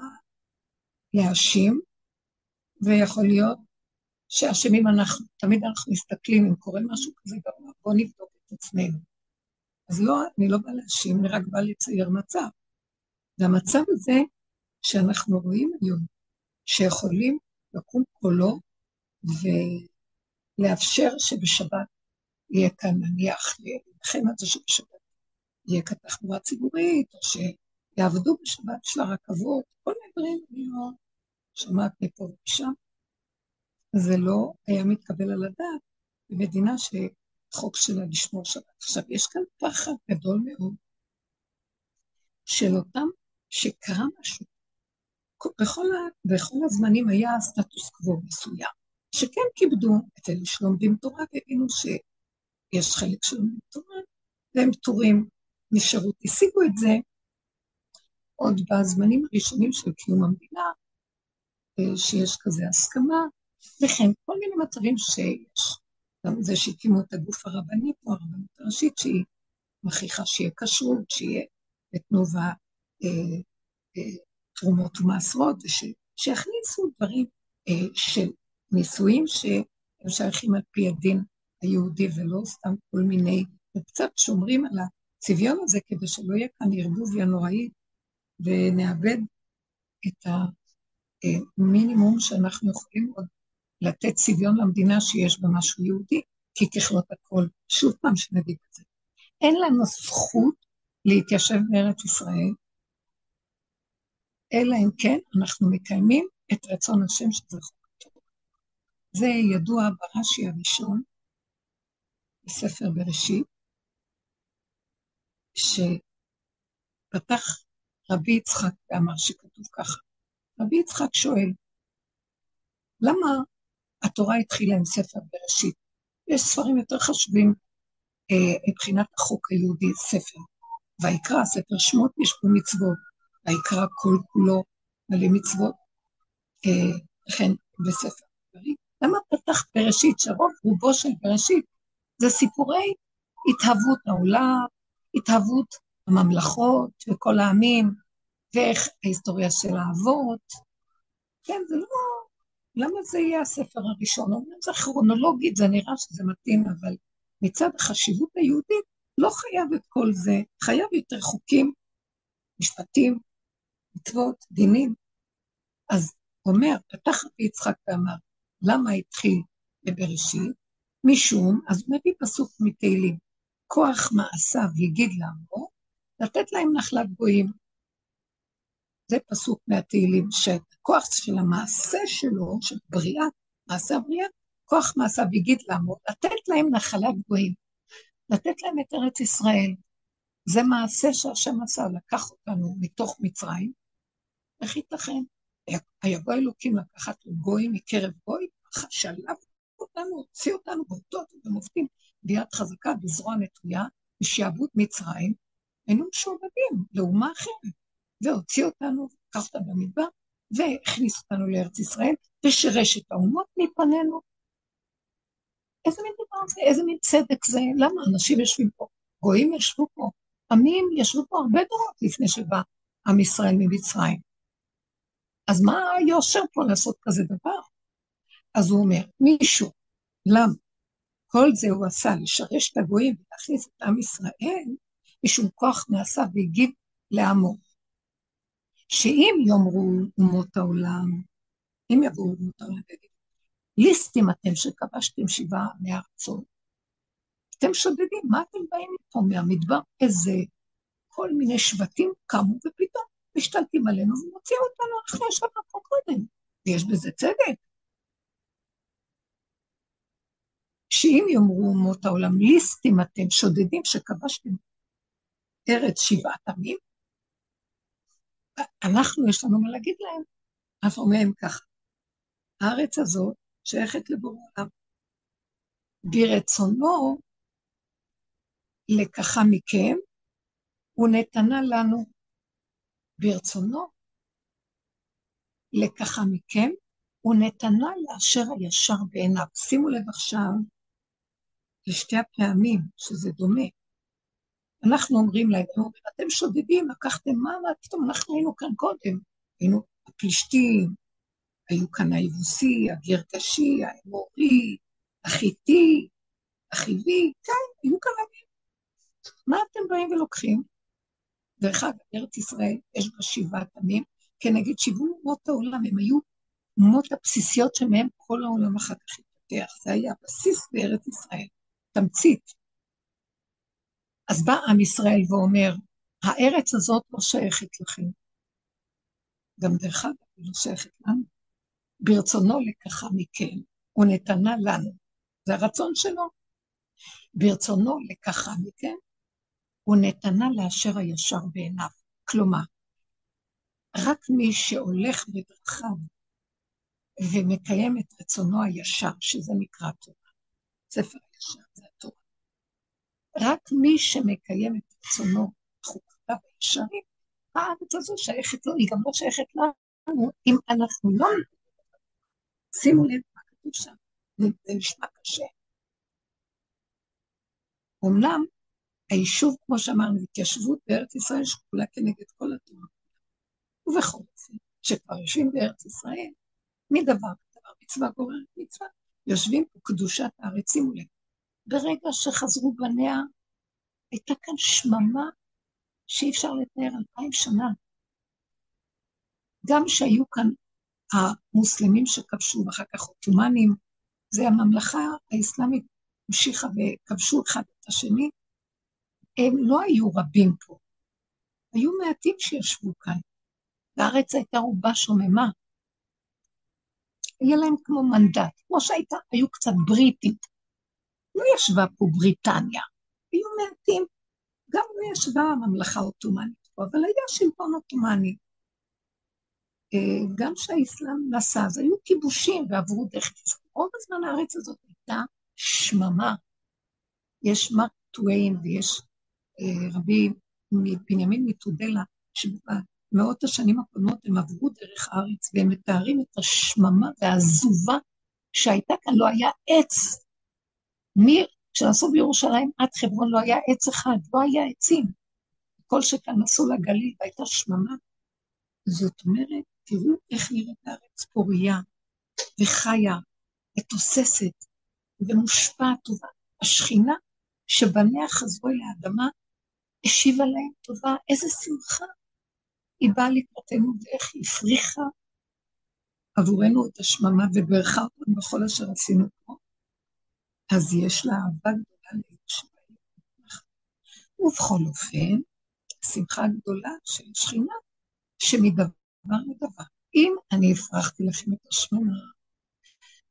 להאשים, ויכול להיות שאשמים אנחנו, תמיד אנחנו מסתכלים, אם קורה משהו כזה גרוע, בואו נבדוק את עצמנו. אז לא, אני לא באה להאשים, אני רק באה לצייר מצב. והמצב הזה שאנחנו רואים היום, שיכולים לקום קולו ולאפשר שבשבת יהיה כאן נניח, לכם על זה שבשבת יהיה כאן תחבורה ציבורית, או שיעבדו בשבת של הרכבות, כל מיני דברים, אני לא שומעת מפה ומשם. זה לא היה מתקבל על הדעת במדינה שחוק שלה לשמור שבת. עכשיו, יש כאן פחד גדול מאוד של אותם שקרה משהו. בכל, בכל הזמנים היה סטטוס קוו מסוים, שכן כיבדו את אלה שלומדים תורה והבינו שיש חלק שלומדים תורה והם פטורים משירות. השיגו את זה עוד בזמנים הראשונים של קיום המדינה, אה, שיש כזה הסכמה, וכן כל מיני מצבים שיש. גם זה שהקימו את הגוף הרבני פה, הרבנות הראשית, שהיא מכריחה שיהיה כשרות, שיהיה בתנובה אה, אה, תרומות ומעשרות, שיכניסו דברים אה, של נישואים שהם שייכים על פי הדין היהודי ולא סתם כל מיני, וקצת שומרים על הצביון הזה כדי שלא יהיה כאן ערבוביה נוראית ונאבד את המינימום שאנחנו יכולים עוד לתת צביון למדינה שיש בה משהו יהודי, כי ככלות הכל, שוב פעם שנגיד את זה. אין לנו זכות להתיישב בארץ ישראל, אלא אם כן אנחנו מקיימים את רצון השם שזה התורה. זה ידוע ברש"י הראשון, בספר בראשית, שפתח רבי יצחק ואמר שכתוב ככה. רבי יצחק שואל, למה התורה התחילה עם ספר בראשית? יש ספרים יותר חשובים אה, מבחינת החוק היהודי, ספר. ויקרא, ספר שמות, יש פה מצוות. ויקרא כל כולו מלא מצוות. אה, לכן, בספר דברים. למה פתח בראשית, שרוב רובו של בראשית זה סיפורי התהוות העולם, התהוות הממלכות וכל העמים, ואיך ההיסטוריה של האבות. כן, זה לא... למה זה יהיה הספר הראשון? אומרים, זה כרונולוגית, זה נראה שזה מתאים, אבל מצד החשיבות היהודית, לא חייב את כל זה, חייב יותר חוקים, משפטים, מצוות, דינים. אז אומר, פתח יצחק ואמר, למה התחיל בבראשית? משום, אז הוא מביא פסוק מתהילים, כוח מעשיו יגיד לעמו, לתת להם נחלת גויים. זה פסוק מהתהילים, שהכוח של המעשה שלו, של בריאה, מעשה הבריאה, כוח מעשיו יגיד לעמו, לתת להם נחלת גויים, לתת להם את ארץ ישראל. זה מעשה שהשם עשה, לקח אותנו מתוך מצרים, איך ייתכן? היבוא אלוקים לקחת גוי מקרב גוי, שלב אותנו, הוציא אותנו באותות ובמופתים ביד חזקה, בזרוע נטויה, בשעבוד מצרים, היינו משועבדים לאומה אחרת, והוציא אותנו, לקח אותנו במדבר, והכניס אותנו לארץ ישראל, ושירש את האומות מפנינו. איזה מין דבר זה? איזה מין צדק זה? למה אנשים יושבים פה? גויים ישבו פה, עמים ישבו פה הרבה דורות לפני שבא עם ישראל ממצרים. אז מה היושר פה לעשות כזה דבר? אז הוא אומר, מישהו, למה? כל זה הוא עשה, לשרש את הגויים ולהכניס את עם ישראל, משום כוח נעשה והגיב לעמו. שאם יאמרו אומות העולם, אם יבואו אומות העולם ויגידו, ליסטים אתם שכבשתם שבעה מארצות, אתם שודדים, מה אתם באים פה מהמדבר? איזה כל מיני שבטים קמו ופתאום משתלטים עלינו ומוציאים אותנו, אנחנו ישבנו פה קודם, ויש בזה צדק. שאם יאמרו אומות העולם, ליסטים אתם, שודדים שכבשתם ארץ שבעת עמים, אנחנו, יש לנו מה להגיד להם. אנחנו אומרים ככה, הארץ הזאת שייכת לבורא עולם. ברצונו לקחה מכם, הוא נתנה לנו ברצונו לקחה מכם, הוא נתנה לאשר הישר בעיניו. שימו לב עכשיו לשתי הפעמים שזה דומה. אנחנו אומרים להם, אתם שודדים, לקחתם מה, מה פתאום אנחנו היינו כאן קודם. היינו הפלישתים, היו כאן היבוסי, הגרקשי, האמורי, החיטי, החיבי, כן, היו כאן עמים. מה אתם באים ולוקחים? דרך אגב, ארץ ישראל, יש בה שבעת עמים, כנגד שבעו אומות העולם, הם היו אומות הבסיסיות שמהם כל העולם אחר כך התפתח. זה היה הבסיס בארץ ישראל, תמצית. אז בא עם ישראל ואומר, הארץ הזאת לא שייכת לכם. גם דרך אגב, היא לא שייכת לנו. ברצונו לקחה מכם, הוא נתנה לנו. זה הרצון שלו. ברצונו לקחה מכם, הוא נתנה לאשר הישר בעיניו. כלומר, רק מי שהולך בדרכיו ומקיים את רצונו הישר, שזה נקרא תורה, ספר הישר זה התורה, רק מי שמקיים את רצונו, חוקותיו הישרים, הארץ הזו שייכת לו, היא גם לא שייכת לנו, אם אנחנו לא... שימו לב מה כתוב שם, זה נשמע קשה. אמנם היישוב, כמו שאמרנו, התיישבות בארץ ישראל שקולה כנגד כל התורה. ובכל אופן, כשכבר יושבים בארץ ישראל, מדבר לדבר, מצווה גוררת מצווה, יושבים פה קדושת הארץ, שימו לב. ברגע שחזרו בניה, הייתה כאן שממה שאי אפשר לתאר אלפיים שנה. גם שהיו כאן המוסלמים שכבשו, ואחר כך עות'מאנים, זה הממלכה האסלאמית המשיכה וכבשו אחד את השני, הם לא היו רבים פה, היו מעטים שישבו כאן, והארץ הייתה רובה שוממה. היה להם כמו מנדט, כמו שהייתה, היו קצת בריטית. לא ישבה פה בריטניה, היו מעטים. גם לא ישבה הממלכה העות'מאנית פה, אבל היה שלטון עות'מאני. אה, גם כשהאסלאם נסע, אז היו כיבושים ועברו דרך... רוב הזמן הארץ הזאת הייתה שממה. יש מרק טוויין ויש רבי בנימין מתודלה, שבמאות השנים הקודמות הם עברו דרך הארץ, והם מתארים את השממה והעזובה שהייתה כאן, לא היה עץ. מי, כשנסעו בירושלים עד חברון לא היה עץ אחד, לא היה עצים. כל שכאן נסעו לגליל והייתה שממה. זאת אומרת, תראו איך נראית הארץ פוריה וחיה ותוססת ומושפעת. השכינה שבניה חזרו אל האדמה, השיבה להם טובה, איזה שמחה. היא באה לקראתנו ואיך היא הפריחה עבורנו את השממה וברכה אותנו בכל אשר עשינו פה. אז יש לה אהבה גדולה לירושלים. ובכל אופן, שמחה גדולה של שכינה, שמדבר לדבר. אם אני הפרחתי לכם את השמונה,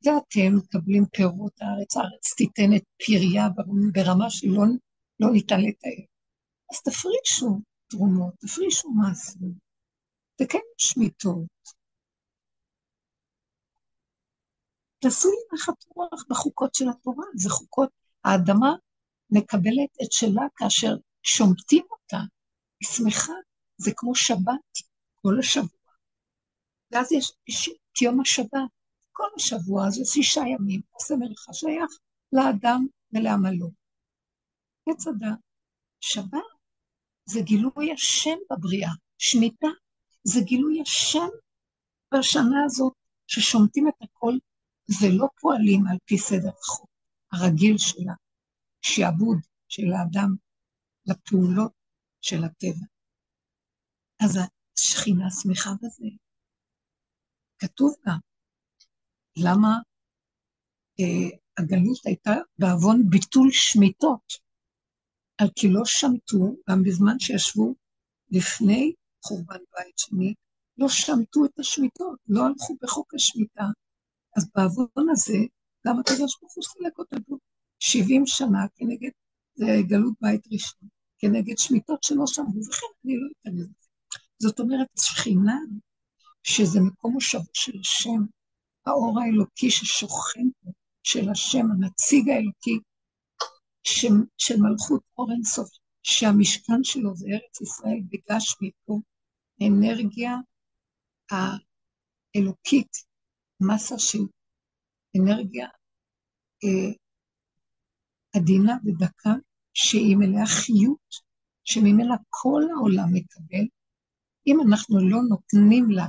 ואתם מקבלים פירות הארץ, הארץ תיתן את פריה ברמה שלא לא ניתן לתאר. אז תפרישו תרומות, תפרישו מעשים, וכן שמיטות. תעשו לי נחת רוח בחוקות של התורה, זה חוקות, האדמה מקבלת את שלה כאשר שומטים אותה, היא שמחה, זה כמו שבת כל השבוע. ואז יש, יש את יום השבת, כל השבוע הזה, שישה ימים, עושה מלאכה שייך לאדם ולעמלו. עץ אדם. שבת זה גילוי השם בבריאה. שמיטה זה גילוי השם בשנה הזאת, ששומטים את הכל ולא פועלים על פי סדר החוק הרגיל של השעבוד של האדם לפעולות של הטבע. אז השכינה שמחה בזה. כתוב גם, למה אה, הגלות הייתה בעוון ביטול שמיטות, על כי לא שמטו, גם בזמן שישבו לפני חורבן בית שני, לא שמטו את השמיטות, לא הלכו בחוק השמיטה. אז בעוון הזה, גם הקדוש ברוך הוא סילק אותנו 70 שנה כנגד גלות בית ראשון, כנגד שמיטות שלא שמעו, וכן אני לא אתן לזה. זאת אומרת, שכינה, שזה מקום מושבו של השם, האור האלוקי ששוכן פה, של השם, הנציג האלוקי, ש, של מלכות אור אינסוף, שהמשכן שלו זה ארץ ישראל בגש מפה, אנרגיה האלוקית, מסה של אנרגיה אה, עדינה ודקה, שהיא מלאה חיות, שממנה כל העולם מקבל, אם אנחנו לא נותנים לה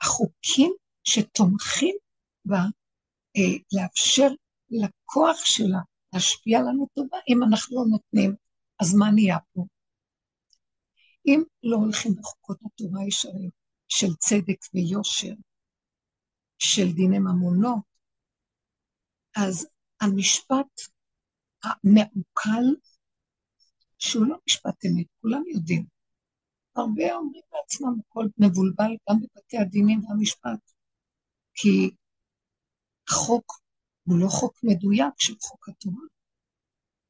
החוקים שתומכים בה, אה, לאפשר לכוח שלה להשפיע לנו טובה, אם אנחנו לא נותנים, אז מה נהיה פה? אם לא הולכים בחוקות התורה הישרים של צדק ויושר, של דיני ממונות, אז המשפט המעוקל, שהוא לא משפט אמת, כולם יודעים. הרבה אומרים לעצמם, הכל מבולבל גם בבתי הדינים והמשפט, כי החוק הוא לא חוק מדויק של חוק התורה.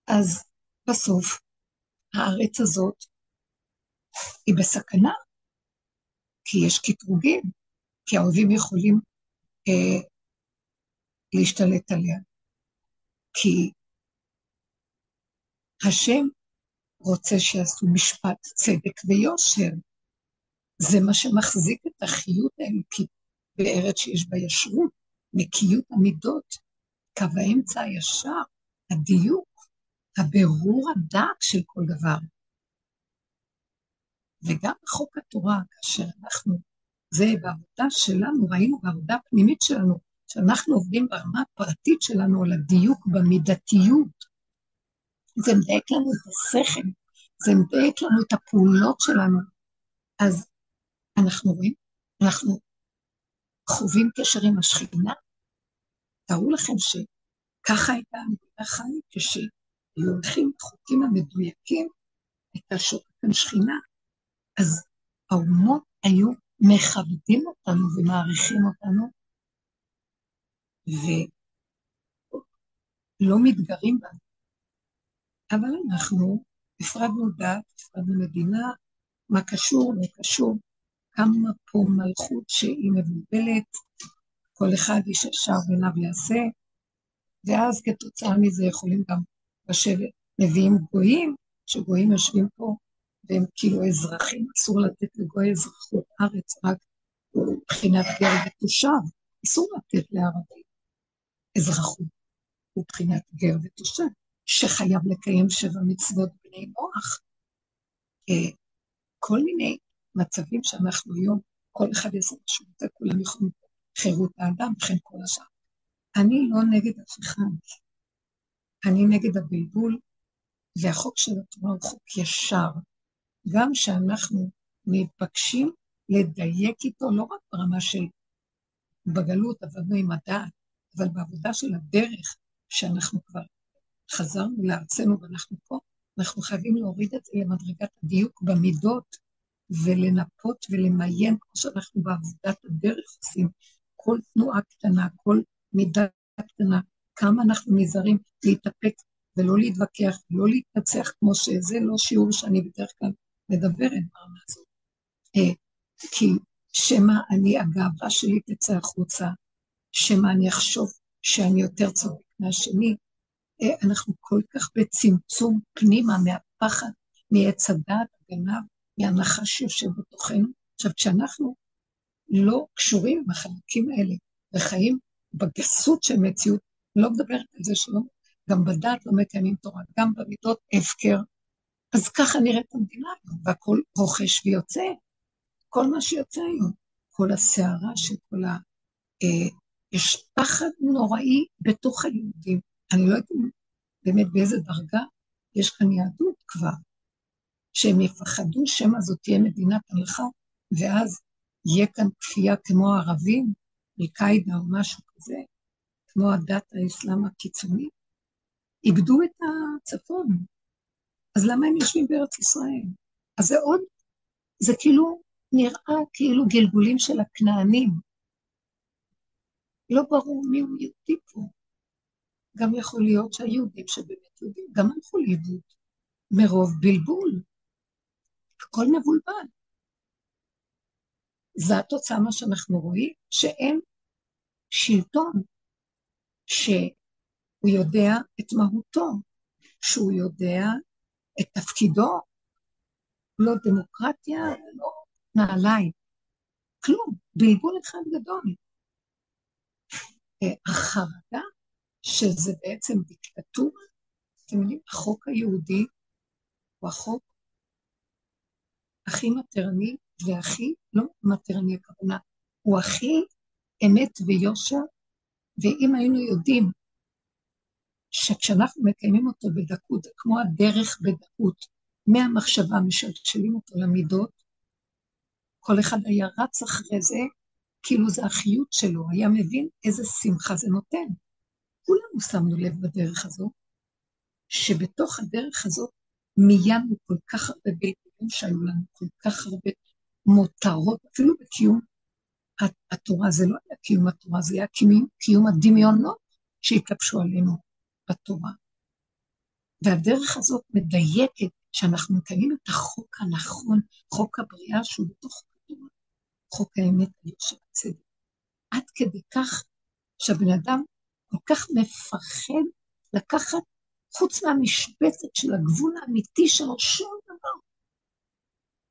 אז בסוף הארץ הזאת היא בסכנה, כי יש קטרוגים, כי האויבים יכולים אה, להשתלט עליה. כי השם רוצה שיעשו משפט, צדק ויושר. זה מה שמחזיק את החיות האלוקית בארץ שיש בה ישרות, נקיות המידות, קו האמצע הישר, הדיוק, הבירור הדק של כל דבר. וגם חוק התורה, כאשר אנחנו, זה בעבודה שלנו, ראינו בעבודה הפנימית שלנו, שאנחנו עובדים ברמה הפרטית שלנו על הדיוק במידתיות. זה מדייק לנו את השכל, זה מדייק לנו את הפעולות שלנו. אז אנחנו רואים, אנחנו חווים קשר עם השכינה. תארו לכם שככה הייתה המדינה חיים, כשהיו הולכים בחוקים המדויקים, הייתה כאן שכינה. אז האומות היו מכבדים אותנו ומעריכים אותנו, ולא מתגרים בנו. אבל אנחנו הפרדנו דת, הפרדנו מדינה, מה קשור, לא קשור, כמה פה מלכות שהיא מבולבלת, כל אחד איש ישר בעיניו יעשה, ואז כתוצאה מזה יכולים גם לשבת נביאים גויים, שגויים יושבים פה והם כאילו אזרחים, אסור לתת לגוי אזרחות ארץ, רק מבחינת גר ותושב, אסור לתת לערבים אזרחות מבחינת גר ותושב, שחייב לקיים שבע מצוות בני מוח. אה, כל מיני מצבים שאנחנו היום, כל אחד יעשה רוצה, כולם יכולים חירות האדם וכן כל השאר. אני לא נגד אף אחד, אני נגד הבלבול, והחוק של התורה הוא חוק ישר, גם שאנחנו מתבקשים לדייק איתו, לא רק ברמה של בגלות עבדנו עם הדעת, אבל בעבודה של הדרך, שאנחנו כבר חזרנו לארצנו ואנחנו פה, אנחנו חייבים להוריד את זה למדרגת הדיוק במידות, ולנפות ולמיין, כמו שאנחנו בעבודת הדרך עושים, כל תנועה קטנה, כל מידה קטנה, כמה אנחנו נזהרים להתאפק ולא להתווכח ולא להתנצח כמו שזה לא שיעור שאני בדרך כלל מדברת ברמה הזאת. אה, כי שמא אני, הגאווה שלי תצא החוצה, שמא אני אחשוב שאני יותר צודק מהשני. אה, אנחנו כל כך בצמצום פנימה מהפחד, מעץ הדעת, הגנב, מהנחש שיושב בתוכנו. עכשיו, כשאנחנו לא קשורים עם החלקים האלה, וחיים בגסות של מציאות, לא מדברת על זה שלא, גם בדת לא מקיימים תורה, גם במידות הפקר. אז ככה נראית המדינה היום, והכל רוכש ויוצא, כל מה שיוצא היום, כל הסערה של כל ה... אה, יש פחד נוראי בתוך היהודים. אני לא יודעת באמת באיזה דרגה יש כאן יהדות כבר, שהם יפחדו שמא זאת תהיה מדינת הלכה, ואז יהיה כאן כפייה כמו הערבים, אל-קאידה או משהו כזה, כמו הדת האסלאם הקיצוני, איבדו את הצפון. אז למה הם יושבים בארץ ישראל? אז זה עוד, זה כאילו נראה כאילו גלגולים של הכנענים. לא ברור מי הוא יהודי פה. גם יכול להיות שהיהודים שבאמת יהודים גם הלכו לאיבוד מרוב בלבול. הכל מבולבל. זו התוצאה מה שאנחנו רואים, שאין שלטון שהוא יודע את מהותו, שהוא יודע את תפקידו, לא דמוקרטיה, לא נעליים, כלום, בלבול אחד גדול. החרדה שזה בעצם דיקטטורה, אתם יודעים, החוק היהודי הוא החוק הכי מטרני והכי, לא מטרני הכוונה, הוא הכי אמת ויושר, ואם היינו יודעים שכשאנחנו מקיימים אותו בדקות, כמו הדרך בדקות, מהמחשבה משלשלים אותו למידות, כל אחד היה רץ אחרי זה, כאילו זה החיות שלו, היה מבין איזה שמחה זה נותן. כולנו שמנו לב בדרך הזו, שבתוך הדרך הזאת מיינו כל כך הרבה בלבולים שהיו לנו, כל כך הרבה מותרות, אפילו בקיום התורה, זה לא היה קיום התורה, זה היה קיום, קיום הדמיונות שהתלבשו עלינו בתורה. והדרך הזאת מדייקת שאנחנו מקיימים את החוק הנכון, חוק הבריאה שהוא בתוך התורה, חוק האמת של הצדק. עד כדי כך שהבן אדם כל כך מפחד לקחת, חוץ מהמשבצת של הגבול האמיתי שלו, שום דבר.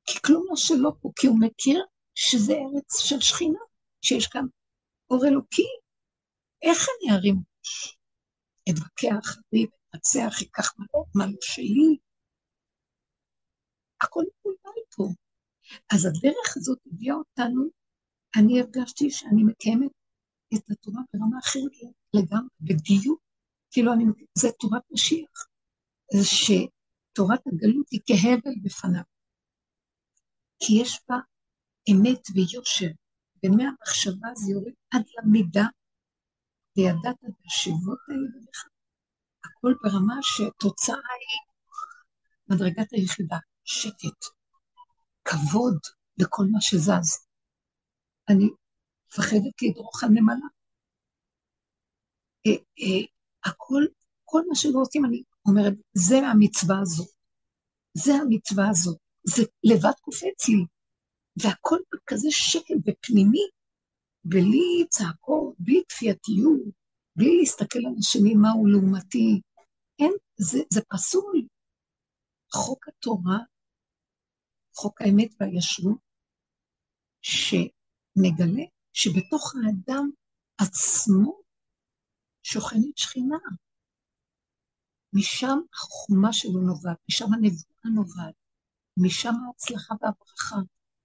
כי כלום לא שלו פה, כי הוא מכיר שזה ארץ של שכינה, שיש כאן אור אלוקי. איך אני ארים ראש? אתווכח, אריב, אתנצח, אקח מה לא שלי. הכל מבולבל פה. אז הדרך הזאת הביאה אותנו, אני הרגשתי שאני מקיימת את התורה ברמה אחרת לגמרי, בדיוק, כאילו אני, זה תורת משיח, זה שתורת הגלות היא כהבל בפניו. כי יש בה אמת ויושר, ומהמחשבה זה יורד עד למידה, וידעת את השבות האלה בך. הכל ברמה שתוצאה היא מדרגת היחידה, שקט, כבוד לכל מה שזז. אני מפחדת לדרוך על נמלה. אה, אה, הכל, כל מה שלא עושים, אני אומרת, זה המצווה הזאת. זה המצווה הזאת. זה לבד קופץ לי. והכל בכזה שקל ופנימי, בלי צעקות, בלי כפייתיות, בלי להסתכל על השני מהו לעומתי. אין, זה, זה פסול. חוק התורה, חוק האמת והישרות, שמגלה שבתוך האדם עצמו שוכנת שכינה. משם החוכמה שלו נובעת, משם הנבואה נובעת, משם ההצלחה והברכה.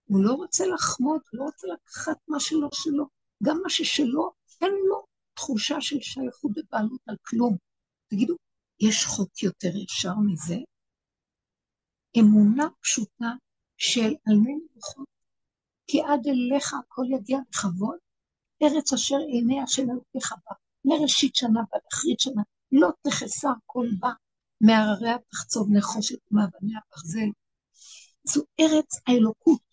הוא לא רוצה לחמוד, הוא לא רוצה לקחת מה שלא שלו. גם מה ששלו, אין לו תחושה של שייכות ובעלות על כלום. תגידו, יש חוק יותר ישר מזה? אמונה פשוטה של על מי נבוכות, כי עד אליך הכל יגיע בכבוד, ארץ אשר עיניה של אלוקיך בה. מראשית שנה ועד אחרית שנה, לא תחסר כל בה, מהרריה תחצוב נחושת ומאבניה ברזל. זו ארץ האלוקות.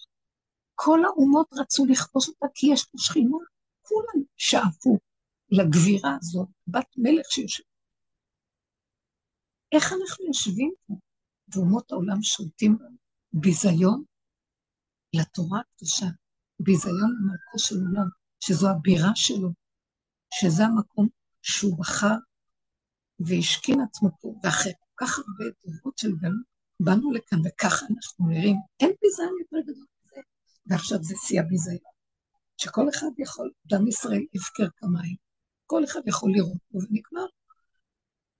כל האומות רצו לכבוש אותה כי יש פה שכינה. כולם שאפו לגבירה הזאת, בת מלך שיושבת. איך אנחנו יושבים פה, ואומות העולם שולטים? ביזיון לתורה הקדושה, ביזיון למלכו של עולם, שזו הבירה שלו, שזה המקום שהוא בחר והשכין עצמו פה, ואחרי כל כך הרבה דורות של גלות, באנו לכאן וככה אנחנו נראים. אין ביזיון יותר גדול ועכשיו זה שיא הביזיון. שכל אחד יכול, דם ישראל הפקר כמים, כל אחד יכול לראות בו ונגמר.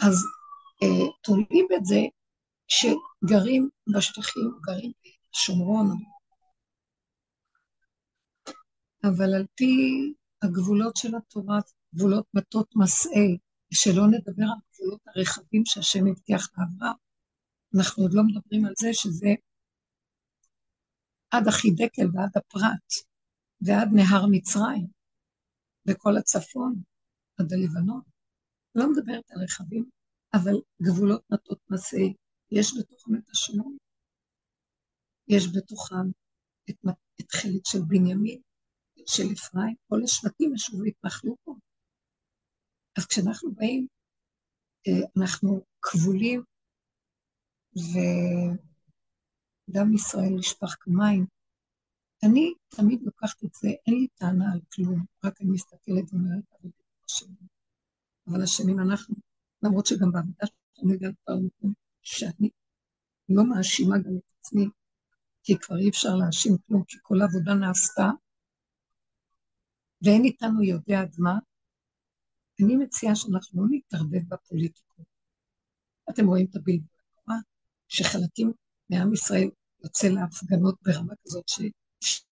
אז אה, תולים את זה שגרים בשטחים, גרים בשומרון, אבל על פי הגבולות של התורה, גבולות מטות מסעי, שלא נדבר על הגבולות הרחבים שהשם הבטיח לאברהם, אנחנו עוד לא מדברים על זה שזה עד החידקל ועד הפרת ועד נהר מצרים וכל הצפון עד הלבנון. לא מדברת על רכבים, אבל גבולות מטות מסעי, יש בתוכם את השמות, יש בתוכם את, את חלק של בנימין, של אפרים, כל השבטים ישבו והתנחלו פה. אז כשאנחנו באים, אה, אנחנו כבולים, ודם ישראל נשפך כמים. אני תמיד לוקחת את זה, אין לי טענה על כלום, רק אני מסתכלת ואומרת, אבל אשמים. אבל אשמים אנחנו, למרות שגם בעבודה שאני הגעתי כבר למקום שאני לא מאשימה גם את עצמי, כי כבר אי אפשר להאשים כלום, כי כל העבודה נעשתה, ואין איתנו יודע עד מה, אני מציעה שאנחנו לא נתערבב בפוליטיקות. אתם רואים את הבלבול שחלקים מעם ישראל יוצא להפגנות ברמה כזאת ש,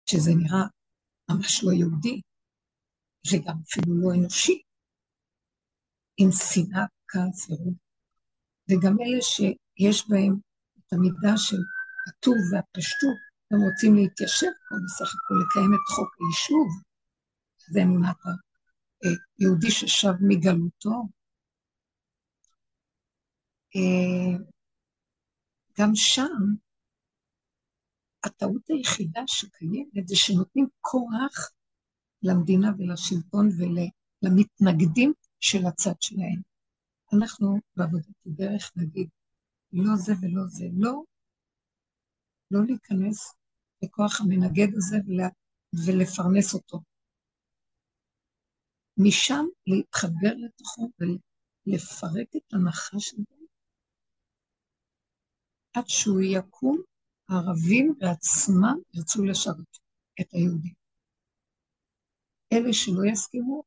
שזה נראה ממש לא יהודי, וגם אפילו לא אנושי, עם שנאה, כעס ורוב. וגם אלה שיש בהם את המידה של הטוב והפשטות, הם רוצים להתיישב פה בסך הכל לקיים את חוק היישוב, זה אמונת היהודי ששב מגלותו. גם שם, הטעות היחידה שקיימת זה שנותנים כוח למדינה ולשלטון ולמתנגדים של הצד שלהם. אנחנו בעבודת הדרך נגיד, לא זה ולא זה, לא, לא להיכנס לכוח המנגד הזה ולפרנס אותו. משם להתחבר לתוכו ולפרק את הנחש הזה, עד שהוא יקום, הערבים בעצמם ירצו לשרת את היהודים. אלה שלא יסכימו,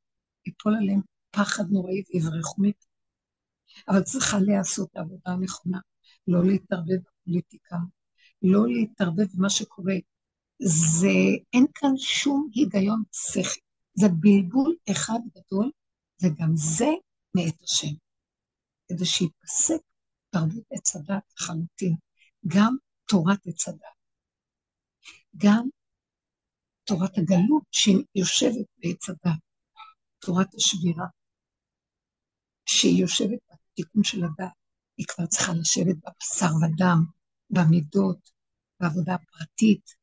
יפול עליהם פחד נוראי ויברחו מפה. אבל צריכה להיעשות העבודה הנכונה, לא להתערבב בפוליטיקה, לא להתערבב במה שקורה. זה, אין כאן שום היגיון שכל. זה בלבול אחד גדול, וגם זה מאת השם. כדי שיפסק תרבות עץ הדת לחלוטין, גם תורת עץ הדת, גם תורת הגלות שיושבת בעץ הדת, תורת השבירה, שהיא יושבת בתיקון של הדת, היא כבר צריכה לשבת בבשר ודם, במידות, בעבודה הפרטית.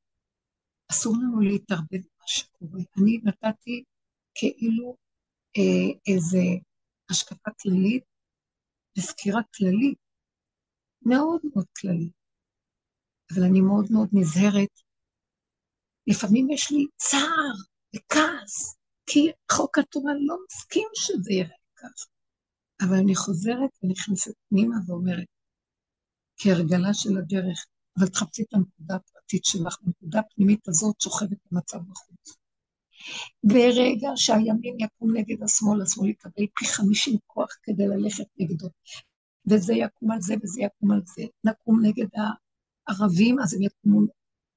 אסור לנו להתערבב שקורה. אני נתתי כאילו אה, איזה השקפה כללית וסקירה כללית, מאוד מאוד כללית, אבל אני מאוד מאוד נזהרת. לפעמים יש לי צער וכעס, כי חוק התורה לא מסכים שזה יראה כך. אבל אני חוזרת ונכנסת פנימה ואומרת, כהרגלה של הדרך, אבל תחפשי את הנקודה הפרטית שלך, הנקודה הפנימית הזאת שוכבת במצב בחוץ. ברגע שהימין יקום נגד השמאל, השמאל יקבל פי חמישים כוח כדי ללכת נגדו. וזה יקום על זה וזה יקום על זה. נקום נגד הערבים, אז הם יקומו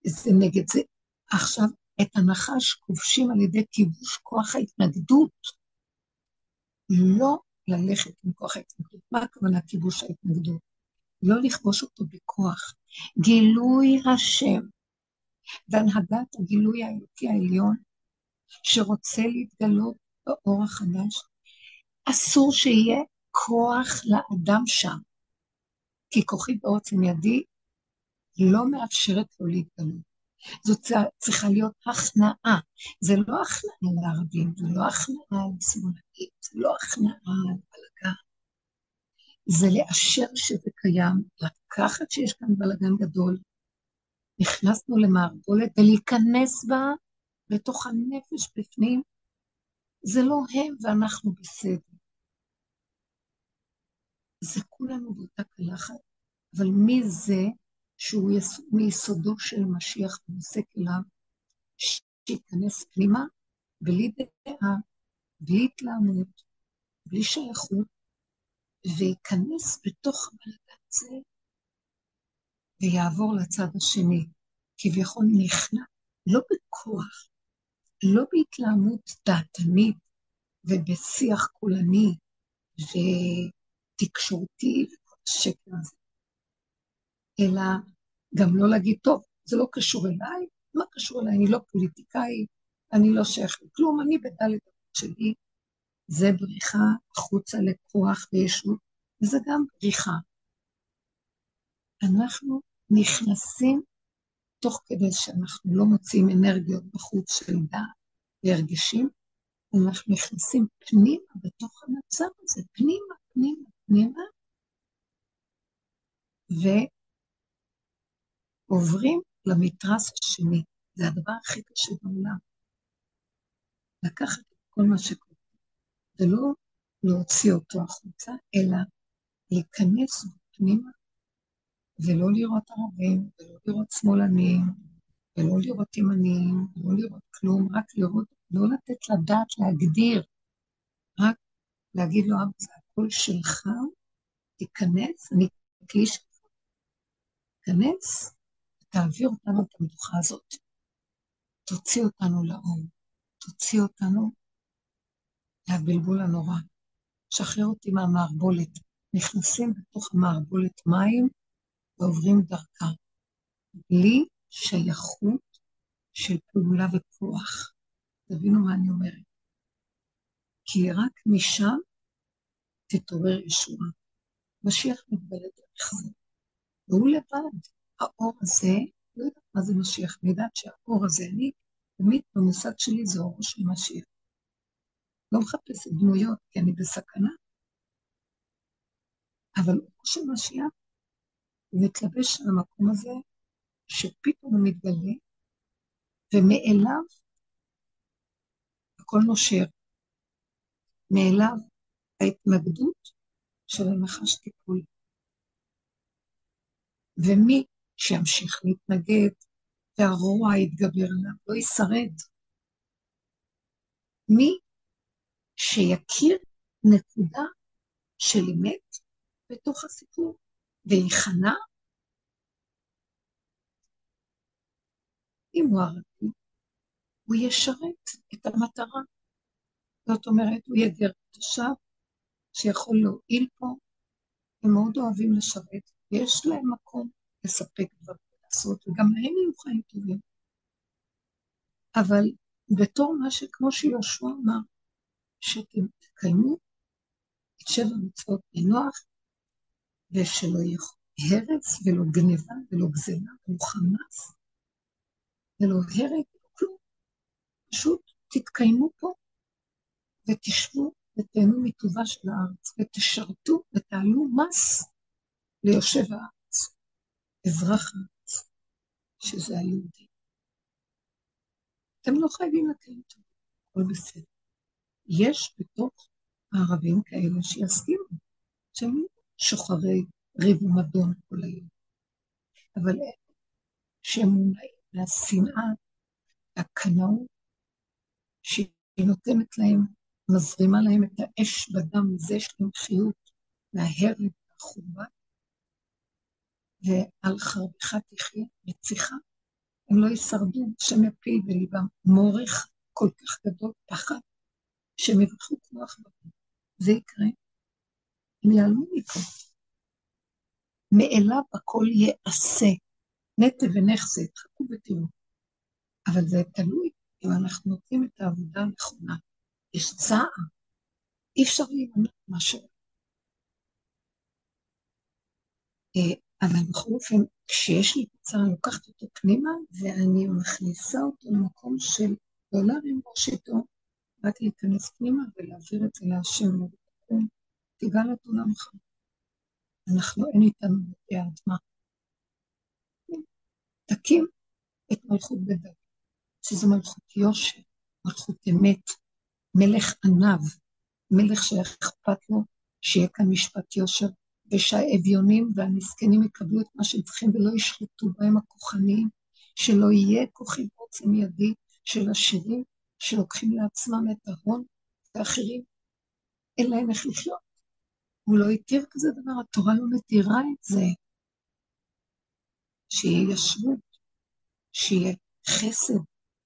זה נגד זה. עכשיו, את הנחש כובשים על ידי כיבוש כוח ההתנגדות. לא ללכת עם כוח ההתנגדות. מה הכוונה כיבוש ההתנגדות? לא לכבוש אותו בכוח. גילוי השם והנהגת הגילוי האלוקי העליון, שרוצה להתגלות באור החדש, אסור שיהיה כוח לאדם שם, כי כוחי בעוצם ידי לא מאפשרת לו להתגלות. זאת צריכה להיות הכנעה. זה לא הכנעה לערבים, זה לא הכנעה לשמאלנים, זה לא הכנעה לבלגן. זה לאשר שזה קיים, לקחת שיש כאן בלגן גדול, נכנסנו למערבולת ולהיכנס בה בתוך הנפש בפנים, זה לא הם ואנחנו בסדר. זה כולנו באותה קלחת, אבל מי זה שהוא יס... מיסודו של משיח ונושא כליו, שייכנס פנימה בלי דעה, בלי התלהמות, בלי שייכות, וייכנס בתוך הבלגן הזה ויעבור לצד השני. כביכול נכנע, לא בכוח, לא בהתלהמות דעתנית ובשיח קולני ותקשורתי השקר הזה, אלא גם לא להגיד, טוב, זה לא קשור אליי, מה קשור אליי? אני לא פוליטיקאי, אני לא שייך לכלום, אני בדלת שלי. זה בריחה החוצה לכוח וישות, וזה גם בריחה. אנחנו נכנסים תוך כדי שאנחנו לא מוצאים אנרגיות בחוץ של דעת והרגשים, אנחנו נכנסים פנימה בתוך המצב הזה, פנימה, פנימה, פנימה, ועוברים למתרס השני. זה הדבר הכי קשה בעולם. לקחת את כל מה שקורה, ולא להוציא אותו החוצה, אלא להיכנס פנימה ולא לראות ערבים, ולא לראות שמאלנים, ולא לראות ימנים, ולא לראות כלום, רק לראות, לא לתת לדעת להגדיר, רק להגיד לו, אבא, הכל שלך, תיכנס, אני כלי שלך. תיכנס, תעביר אותנו את המדוכה הזאת. תוציא אותנו לאור, תוציא אותנו מהבלבול הנורא. שחרר אותי מהמערבולת. נכנסים בתוך המערבולת מים, ועוברים דרכה, בלי שייכות של פעולה וכוח. תבינו מה אני אומרת. כי רק משם תתעורר ישועה. משיח מתגלה דרך זה, והוא לבד. האור הזה, לא יודעת מה זה משיח, אני יודעת שהאור הזה, אני תמיד במושג שלי זה אורו של משיח. לא מחפשת דמויות, כי אני בסכנה. אבל אורו של משיח מתלבש על המקום הזה, שפתאום הוא מתגלה, ומאליו הכל נושר. מאליו ההתנגדות של הנחש טיפול. ומי שימשיך להתנגד והרוע יתגבר עליו, לא ישרד. מי שיכיר נקודה של אמת בתוך הסיפור, ויכנע, אם הוא ערבי, הוא ישרת את המטרה. זאת אומרת, הוא יהיה גר תושב שיכול להועיל פה, הם מאוד אוהבים לשרת, ויש להם מקום לספק דברים לעשות, וגם להם יהיו חיים טובים. אבל בתור מה שכמו שיהושע אמר, שתקיימו את שבע מצוות בנוח, ושלא יהיה הרס ולא גניבה ולא גזלה ולא חמאס ולא הרג, כלום. פשוט תתקיימו פה ותשבו ותהנו מטובה של הארץ ותשרתו ותעלו מס ליושב הארץ, אזרח הארץ, שזה היהודי. אתם לא חייבים לקיים אותו, הכל בסדר. יש בתוך הערבים כאלה שיסכימו, שהם שוחרי ריב ומדון כל היום. אבל אלה שהם מונעים מהשנאה, הקנאות, שהיא נותנת להם, מזרימה להם את האש בדם, מזה יש להם חיות, מההרג והחורבן, ועל חרבך תחיה, רציחה, הם לא ישרדו, השם יפיל בליבם מורך כל כך גדול, פחד, שהם יברכו כוח בהם. זה יקרה. הם ייעלמו מפה. מאליו הכל ייעשה. נטע ונחסה, תחכו ותראו. אבל זה תלוי אם אנחנו נותנים את העבודה הנכונה. יש צער, אי אפשר להימנע משהו. אה, אבל בכל אופן, כשיש לי צער, אני לוקחת אותו פנימה, ואני מכניסה אותו למקום של לא להרים ראש איתו, רק להיכנס פנימה ולהעביר את זה להשם, תיגל את עולמך. אנחנו, אין איתנו בתי האדמה. תקים את מלכות דוד, שזו מלכות יושר, מלכות אמת, מלך עניו, מלך שאכפת לו שיהיה כאן משפט יושר, ושהאביונים והמסכנים יקבלו את מה שהם צריכים ולא ישחטו בהם הכוחניים, שלא יהיה כוחי בעוצם ידי של עשירים שלוקחים לעצמם את ההון, ואחרים אין להם איך לחיות. הוא לא התיר כזה דבר, התורה לא מתירה את זה. שיהיה ישרות, שיהיה חסד,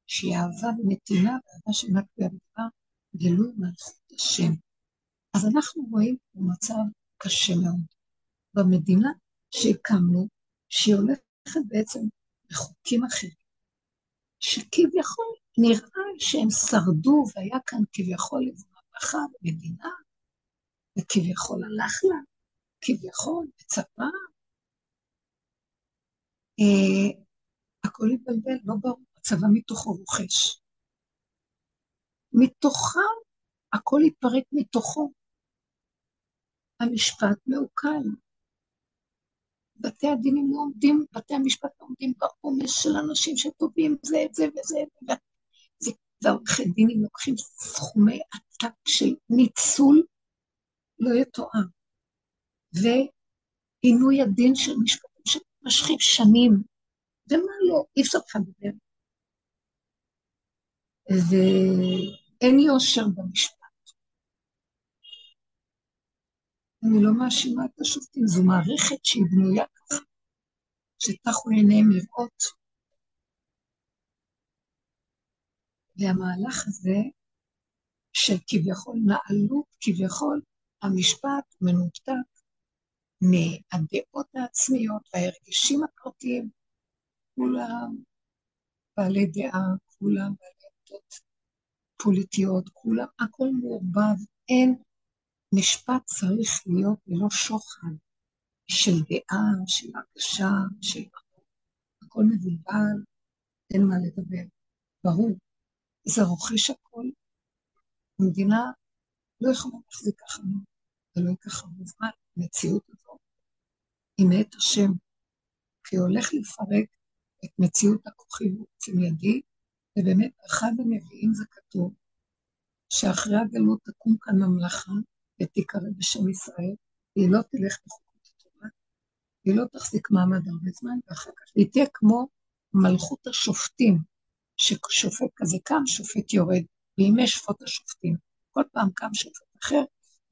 שיהיה אהבה ונתינה, ואהבה תלויה בדבר, גילוי מלכות השם. אז אנחנו רואים מצב קשה מאוד. במדינה שהקמנו, שהיא הולכת בעצם בחוקים אחרים, שכביכול נראה שהם שרדו והיה כאן כביכול איזו מהפכה במדינה, וכביכול הלך לה, כביכול, בצבא. אה, הכל התבלבל, לא ברור, הצבא מתוכו רוכש. מתוכם, הכל התפרק מתוכו. המשפט מעוקל. בתי הדינים לא עומדים, בתי המשפט לא עומדים בעומס של אנשים שטובים זה, זה וזה, ועורכי דינים לוקחים סכומי עתק של ניצול לא יתואם. ועינוי הדין של משפטים שמשכים שנים, ומה לא, אי אפשר לך לדבר. ואין יושר במשפט. אני לא מאשימה את השופטים, זו מערכת שהיא בנויה ככה, שטחו עיניהם לראות. והמהלך הזה של כביכול נעלות, כביכול המשפט מנותק מהדעות העצמיות וההרגשים הפרטיים, כולם בעלי דעה, כולם בעלי עמדות פוליטיות, כולם, הכל מעורבב, אין משפט צריך להיות ללא שוחד של דעה, של הרגשה, של הכל מבולבל, אין מה לדבר. ברור, זה רוכש הכל. המדינה לא יכולה להחזיק ככה ולא ייקח הרבה זמן. המציאות הזאת היא מאת השם, כי הוא הולך לפרק את מציאות הכוחי ועוצם ידי, ובאמת, אחד הנביאים זה כתוב, שאחרי הגלות תקום כאן ממלכה, ותיקרא בשם ישראל, והיא לא תלך בחוקות התורה, היא לא תחזיק מעמד הרבה זמן, ואחר כך היא תהיה כמו מלכות השופטים, ששופט כזה קם, שופט יורד, בימי שפוט השופטים. כל פעם קם שופט אחר,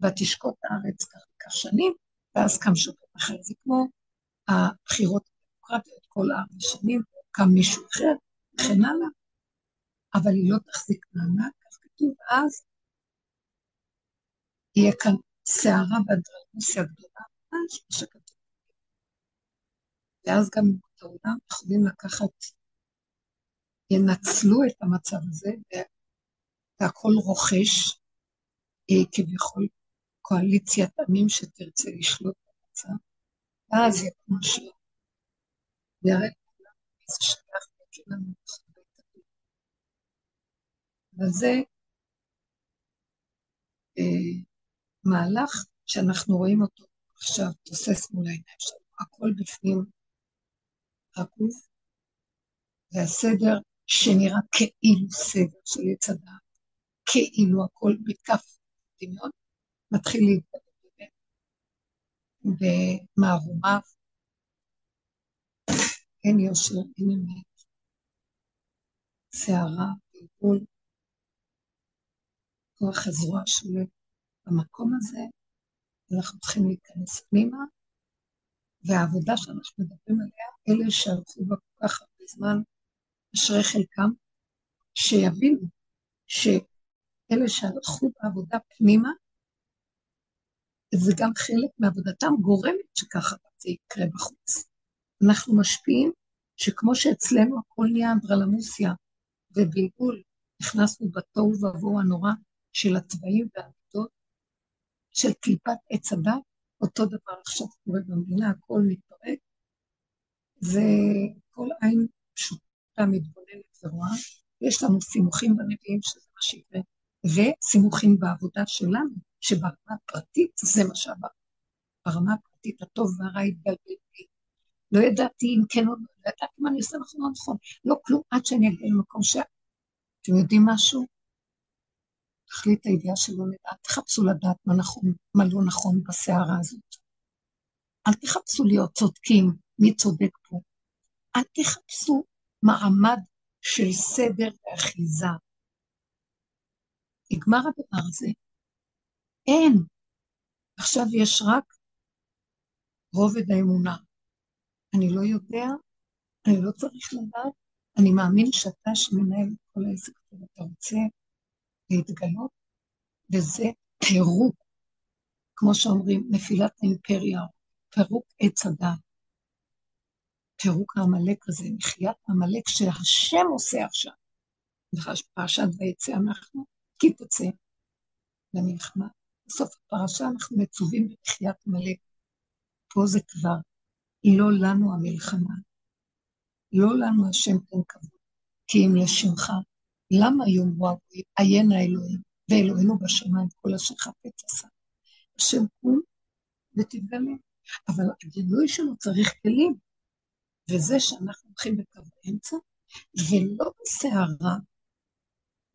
ותשקוט הארץ כך וכך שנים, ואז קם שופט אחר. זה כמו הבחירות הדמוקרטיות, כל ארבע שנים קם מישהו אחר, וכן הלאה, אבל היא לא תחזיק מעמד, כך כתוב, אז יהיה כאן סערה באנדרלמוסיה גדולה, ממש מה שכתוב. ואז גם את העולם יכולים לקחת, ינצלו את המצב הזה, והכל רוכש, אה, כביכול קואליציית עמים שתרצה לשלוט במצב, ואז יהיה משהו. ויראה לכולם איזה שייך לנו אבל זה אה, מהלך שאנחנו רואים אותו עכשיו תוסס מול העיניים שלנו, הכל בפנים רקוב, והסדר שנראה כאילו סדר של עץ הדעת, כאילו הכל בכף דמיון, מתחיל להתגדל במערומיו, אין יושר, אין אמת, שערה, בלבול, כוח הזרוע שולט במקום הזה אנחנו צריכים להיכנס פנימה, והעבודה שאנחנו מדברים עליה, אלה שהלכו בה כל כך הרבה זמן, אשרי חלקם, שיבינו שאלה שהלכו בעבודה פנימה, זה גם חלק מעבודתם גורמת שככה זה יקרה בחוץ. אנחנו משפיעים שכמו שאצלנו הכל נהיה אנדרלמוסיה ובלבול, נכנסנו בתוהו ובוהו הנורא של הצבעים והמידות, של קליפת עץ הדת, אותו דבר עכשיו קורה במדינה, הכל מתפרק, וכל עין פשוטה מתבוננת ורואה. יש לנו סימוכים בנביאים שזה מה שיקרה, וסימוכים בעבודה שלנו, שברמה הפרטית זה מה שעבר. ברמה הפרטית הטוב והרע התגלגל בי. לא ידעתי אם כן או לא, לא ידעתי מה אני עושה נכון או נכון. לא כלום עד שאני אגיע למקום ש... אתם יודעים משהו? תכלית הידיעה שלא לדעת, תחפשו לדעת מה נכון, מה לא נכון בסערה הזאת. אל תחפשו להיות צודקים, מי צודק פה. אל תחפשו מעמד של סדר ואחיזה. נגמר הדבר הזה. אין. עכשיו יש רק רובד האמונה. אני לא יודע, אני לא צריך לדעת, אני מאמין שאתה שמנהל את כל העסק הזה, אתה רוצה להתגלות, וזה פירוק, כמו שאומרים, נפילת האימפריה, פירוק עץ הדעת. פירוק העמלק הזה, מחיית העמלק שהשם עושה עכשיו. פרשת ויצא אנחנו, כי תצא למלחמה. בסוף הפרשה אנחנו מצווים במחיית עמלק. פה זה כבר לא לנו המלחמה, לא לנו השם תן כבוד, כי אם לשמך, למה יאמרו עיין האלוהים, ואלוהינו בשמיים כל אשר חפץ עשה. השם קום ותתגלה, אבל הגילוי שלו צריך כלים, וזה שאנחנו הולכים בקו האמצע, ולא בסערה,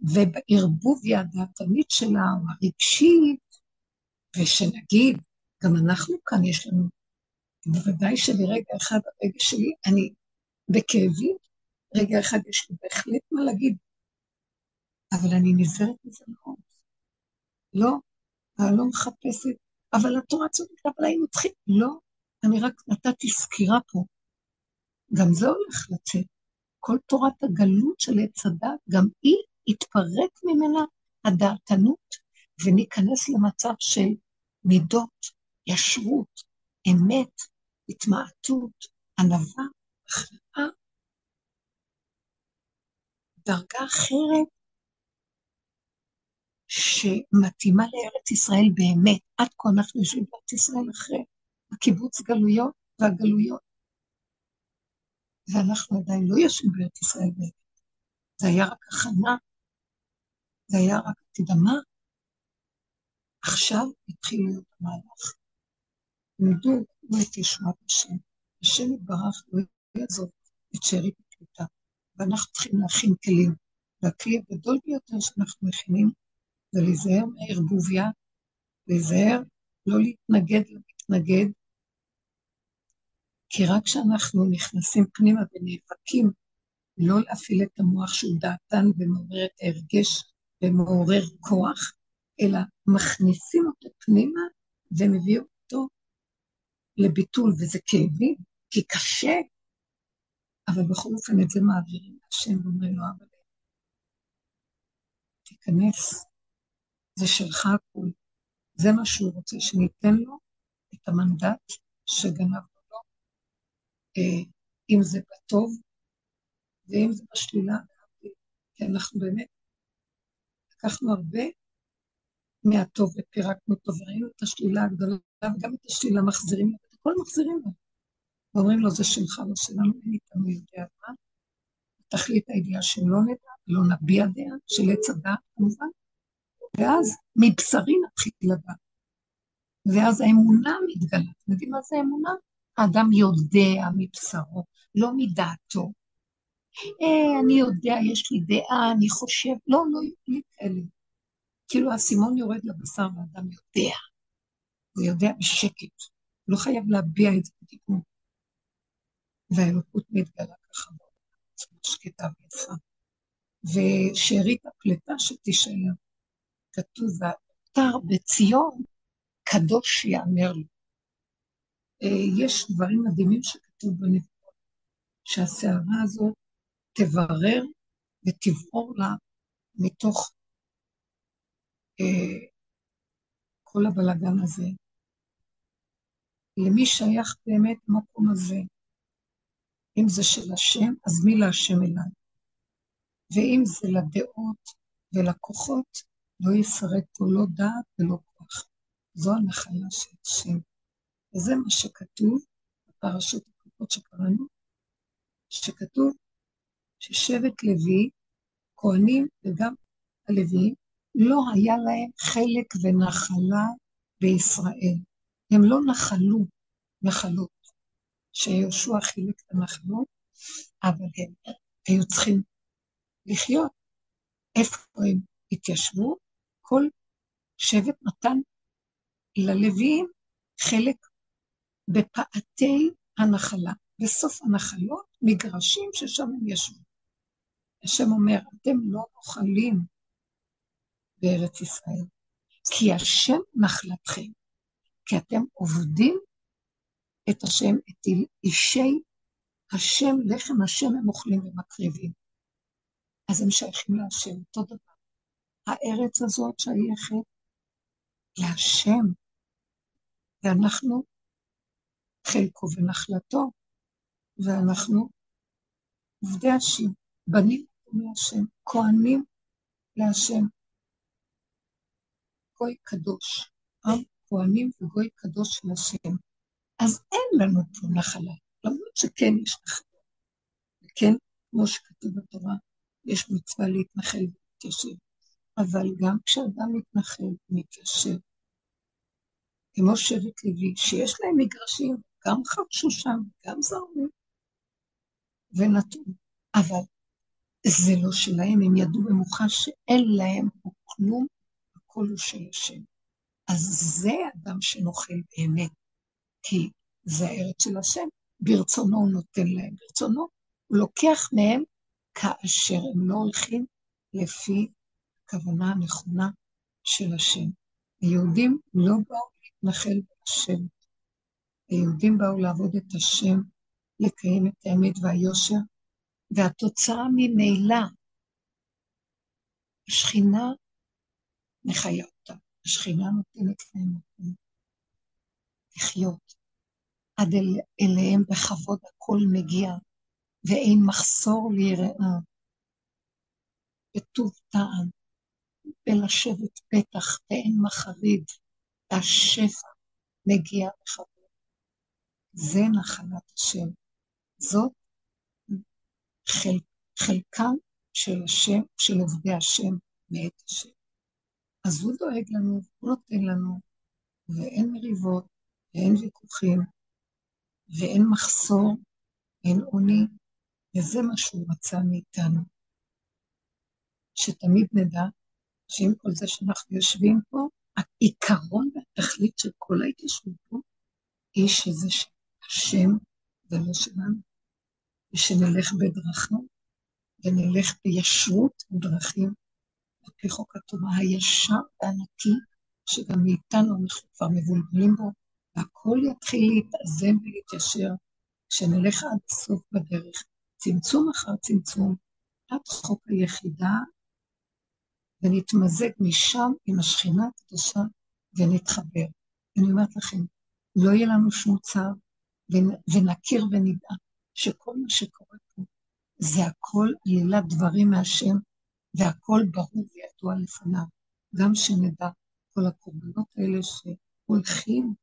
ובערבוביה הדעתנית שלה, או הרגשית, ושנגיד, גם אנחנו כאן יש לנו, בוודאי שלרגע אחד, הרגע שלי, אני בכאבים, רגע אחד יש לי בהחלט מה להגיד, אבל אני נזהרת מזה מאוד. לא, אני לא מחפשת, אבל התורה צודקת, אבל היינו צריכים, לא, אני רק נתתי סקירה פה. גם זה הולך לצאת. כל תורת הגלות של עץ הדת, גם היא יתפרק ממנה הדעתנות, וניכנס למצב של מידות, ישרות, אמת, התמעטות, ענווה, הכנעה, דרגה אחרת שמתאימה לארץ ישראל באמת. עד כה אנחנו יושבים בארץ ישראל אחרי הקיבוץ גלויות והגלויות, ואנחנו עדיין לא יושבים בארץ ישראל באמת. זה היה רק הכנה, זה היה רק הקדמה. עכשיו התחיל להיות המהלך. תלמדו לא את ישועת השם. השם יתברך לא יעזוב את שארית הקליטה, ואנחנו צריכים להכין כלים. והכלי הגדול ביותר שאנחנו מכינים זה להיזהר מהערבוביה, להיזהר לא להתנגד למתנגד, כי רק כשאנחנו נכנסים פנימה ונאבקים לא להפעיל את המוח שהוא דעתן ומעורר את ההרגש ומעורר כוח, אלא מכניסים אותו פנימה ומביאים אותו לביטול, וזה כאבים, כי קשה, אבל בכל אופן את זה מעבירים להשם ואומרים לו, אבל תיכנס, זה שלך הכול. זה מה שהוא רוצה, שניתן לו את המנדט שגנבנו לו, אה, אם זה בטוב ואם זה בשלילה, כי אנחנו באמת לקחנו הרבה מהטוב ופירקנו אותו, וראינו את השלילה הגדולה, וגם את השלילה מחזירים לו, את הכל מחזירים לו. ואומרים לו, זה שלך, לא שלנו, אין איתנו יודע מה. תכלית הידיעה שלא נדע, לא נביע דעה, של עץ הדעת כמובן, ואז מבשרי נתחיל לדעת. ואז האמונה מתגלה. אתם יודעים מה זה אמונה? האדם יודע מבשרו, לא מדעתו. אה, אני יודע, יש לי דעה, אני חושב, לא, לא לי כאלה. כאילו האסימון יורד לבשר והאדם יודע. הוא יודע בשקט. הוא לא חייב להביע את זה בדיבור. והאלוקות מתגלה ככה שקטה ויפה. ושארית הפלטה שתישאר, כתוב, והותר בציון, קדוש יאמר לו. אה, יש דברים מדהימים שכתוב בנבואות, שהסערה הזאת תברר ותברור לה מתוך אה, כל הבלגן הזה. למי שייך באמת המקום הזה? אם זה של השם, אז מי להשם אליי? ואם זה לדעות ולכוחות, לא ישרד פה לא דעת ולא כוח. זו הנחלה של השם. וזה מה שכתוב בפרשות הקודמות שקראנו, שכתוב ששבט לוי, כהנים וגם הלוויים, לא היה להם חלק ונחלה בישראל. הם לא נחלו נחלות, שיהושע חילק את הנחלות, אבל הם היו צריכים לחיות. איפה הם התיישבו? כל שבט נתן ללוויים חלק בפאתי הנחלה. בסוף הנחלות, מגרשים ששם הם ישבו. השם אומר, אתם לא נוחלים בארץ ישראל. כי השם נחלתכם, כי אתם עובדים את השם, את אישי השם, לחם השם הם אוכלים ומקריבים. אז הם שייכים להשם, אותו דבר. הארץ הזאת שייכת להשם, ואנחנו חלקו ונחלתו, ואנחנו עובדי השם, בנים להשם, כהנים להשם. גוי קדוש, עם כהנים וגוי קדוש להשם. אז אין לנו פה נחלה, למרות שכן יש נחלה. וכן, כמו שכתוב בתורה, יש מצווה להתנחל ולהתיישב. אבל גם כשאדם מתנחל ומתיישב, כמו שבט לוי, שיש להם מגרשים, גם חרשו שם, גם זרמו, ונטעו. אבל זה לא שלהם, הם ידעו במוחש שאין להם פה כלום, הכל הוא של השם. אז זה אדם שנוכל באמת, כי זה הארץ של השם, ברצונו הוא נותן להם, ברצונו הוא לוקח מהם כאשר הם לא הולכים לפי הכוונה הנכונה של השם. היהודים לא באו להתנחל בהשם. היהודים באו לעבוד את השם, לקיים את האמת והיושר, והתוצאה ממילא, השכינה מחיה אותה, השכינה נותנת להם מקום לחיות. עד אל, אליהם בכבוד הכל מגיע, ואין מחסור ליראה. בטוב טעם, ולשבת פתח, ואין מחריד, והשפע מגיע בכבוד. זה נחלת השם. זאת חל, חלקם של השם, של עובדי השם מאת השם. אז הוא דואג לנו, הוא נותן לנו, ואין מריבות, ואין ויכוחים, ואין מחסור, אין עוני, וזה מה שהוא רצה מאיתנו. שתמיד נדע שעם כל זה שאנחנו יושבים פה, העיקרון והתכלית של כל ההתיישבות פה, היא שזה של השם ולא שלנו. ושנלך בדרכנו, ונלך בישרות בדרכים, על פי חוק התורה הישר והנקי, שגם מאיתנו אנחנו כבר מבולבלים בו, והכל יתחיל להתאזן ולהתיישר, כשנלך עד סוף בדרך, צמצום אחר צמצום, עד חוק היחידה, ונתמזג משם עם השכינה הקדושה ונתחבר. אני אומרת לכם, לא יהיה לנו שום צער, ונכיר ונדע שכל מה שקורה פה זה הכל עלילת דברים מהשם, והכל ברור וידוע לפניו. גם שנדע כל הקורבנות האלה שהולכים,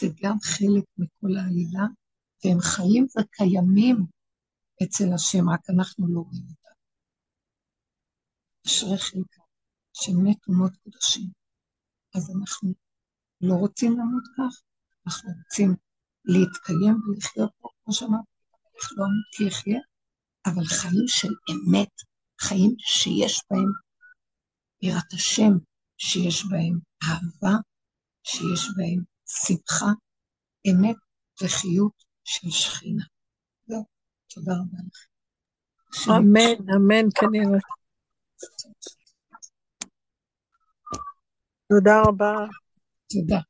זה גם חלק מכל העלילה, והם חיים וקיימים אצל השם, רק אנחנו לא רואים אותם. אשרי חלקם, שמתו מות קדושים. אז אנחנו לא רוצים למות כך, אנחנו רוצים להתקיים ולחיות פה, כמו שאמרתי, איך לא אמות כי יחיה, אבל חיים של אמת, חיים שיש בהם יראת השם, שיש בהם אהבה, שיש בהם שמחה, אמת וחיות של שכינה. זהו, תודה רבה לכם. אמן, אמן, כנראה. תודה רבה. תודה.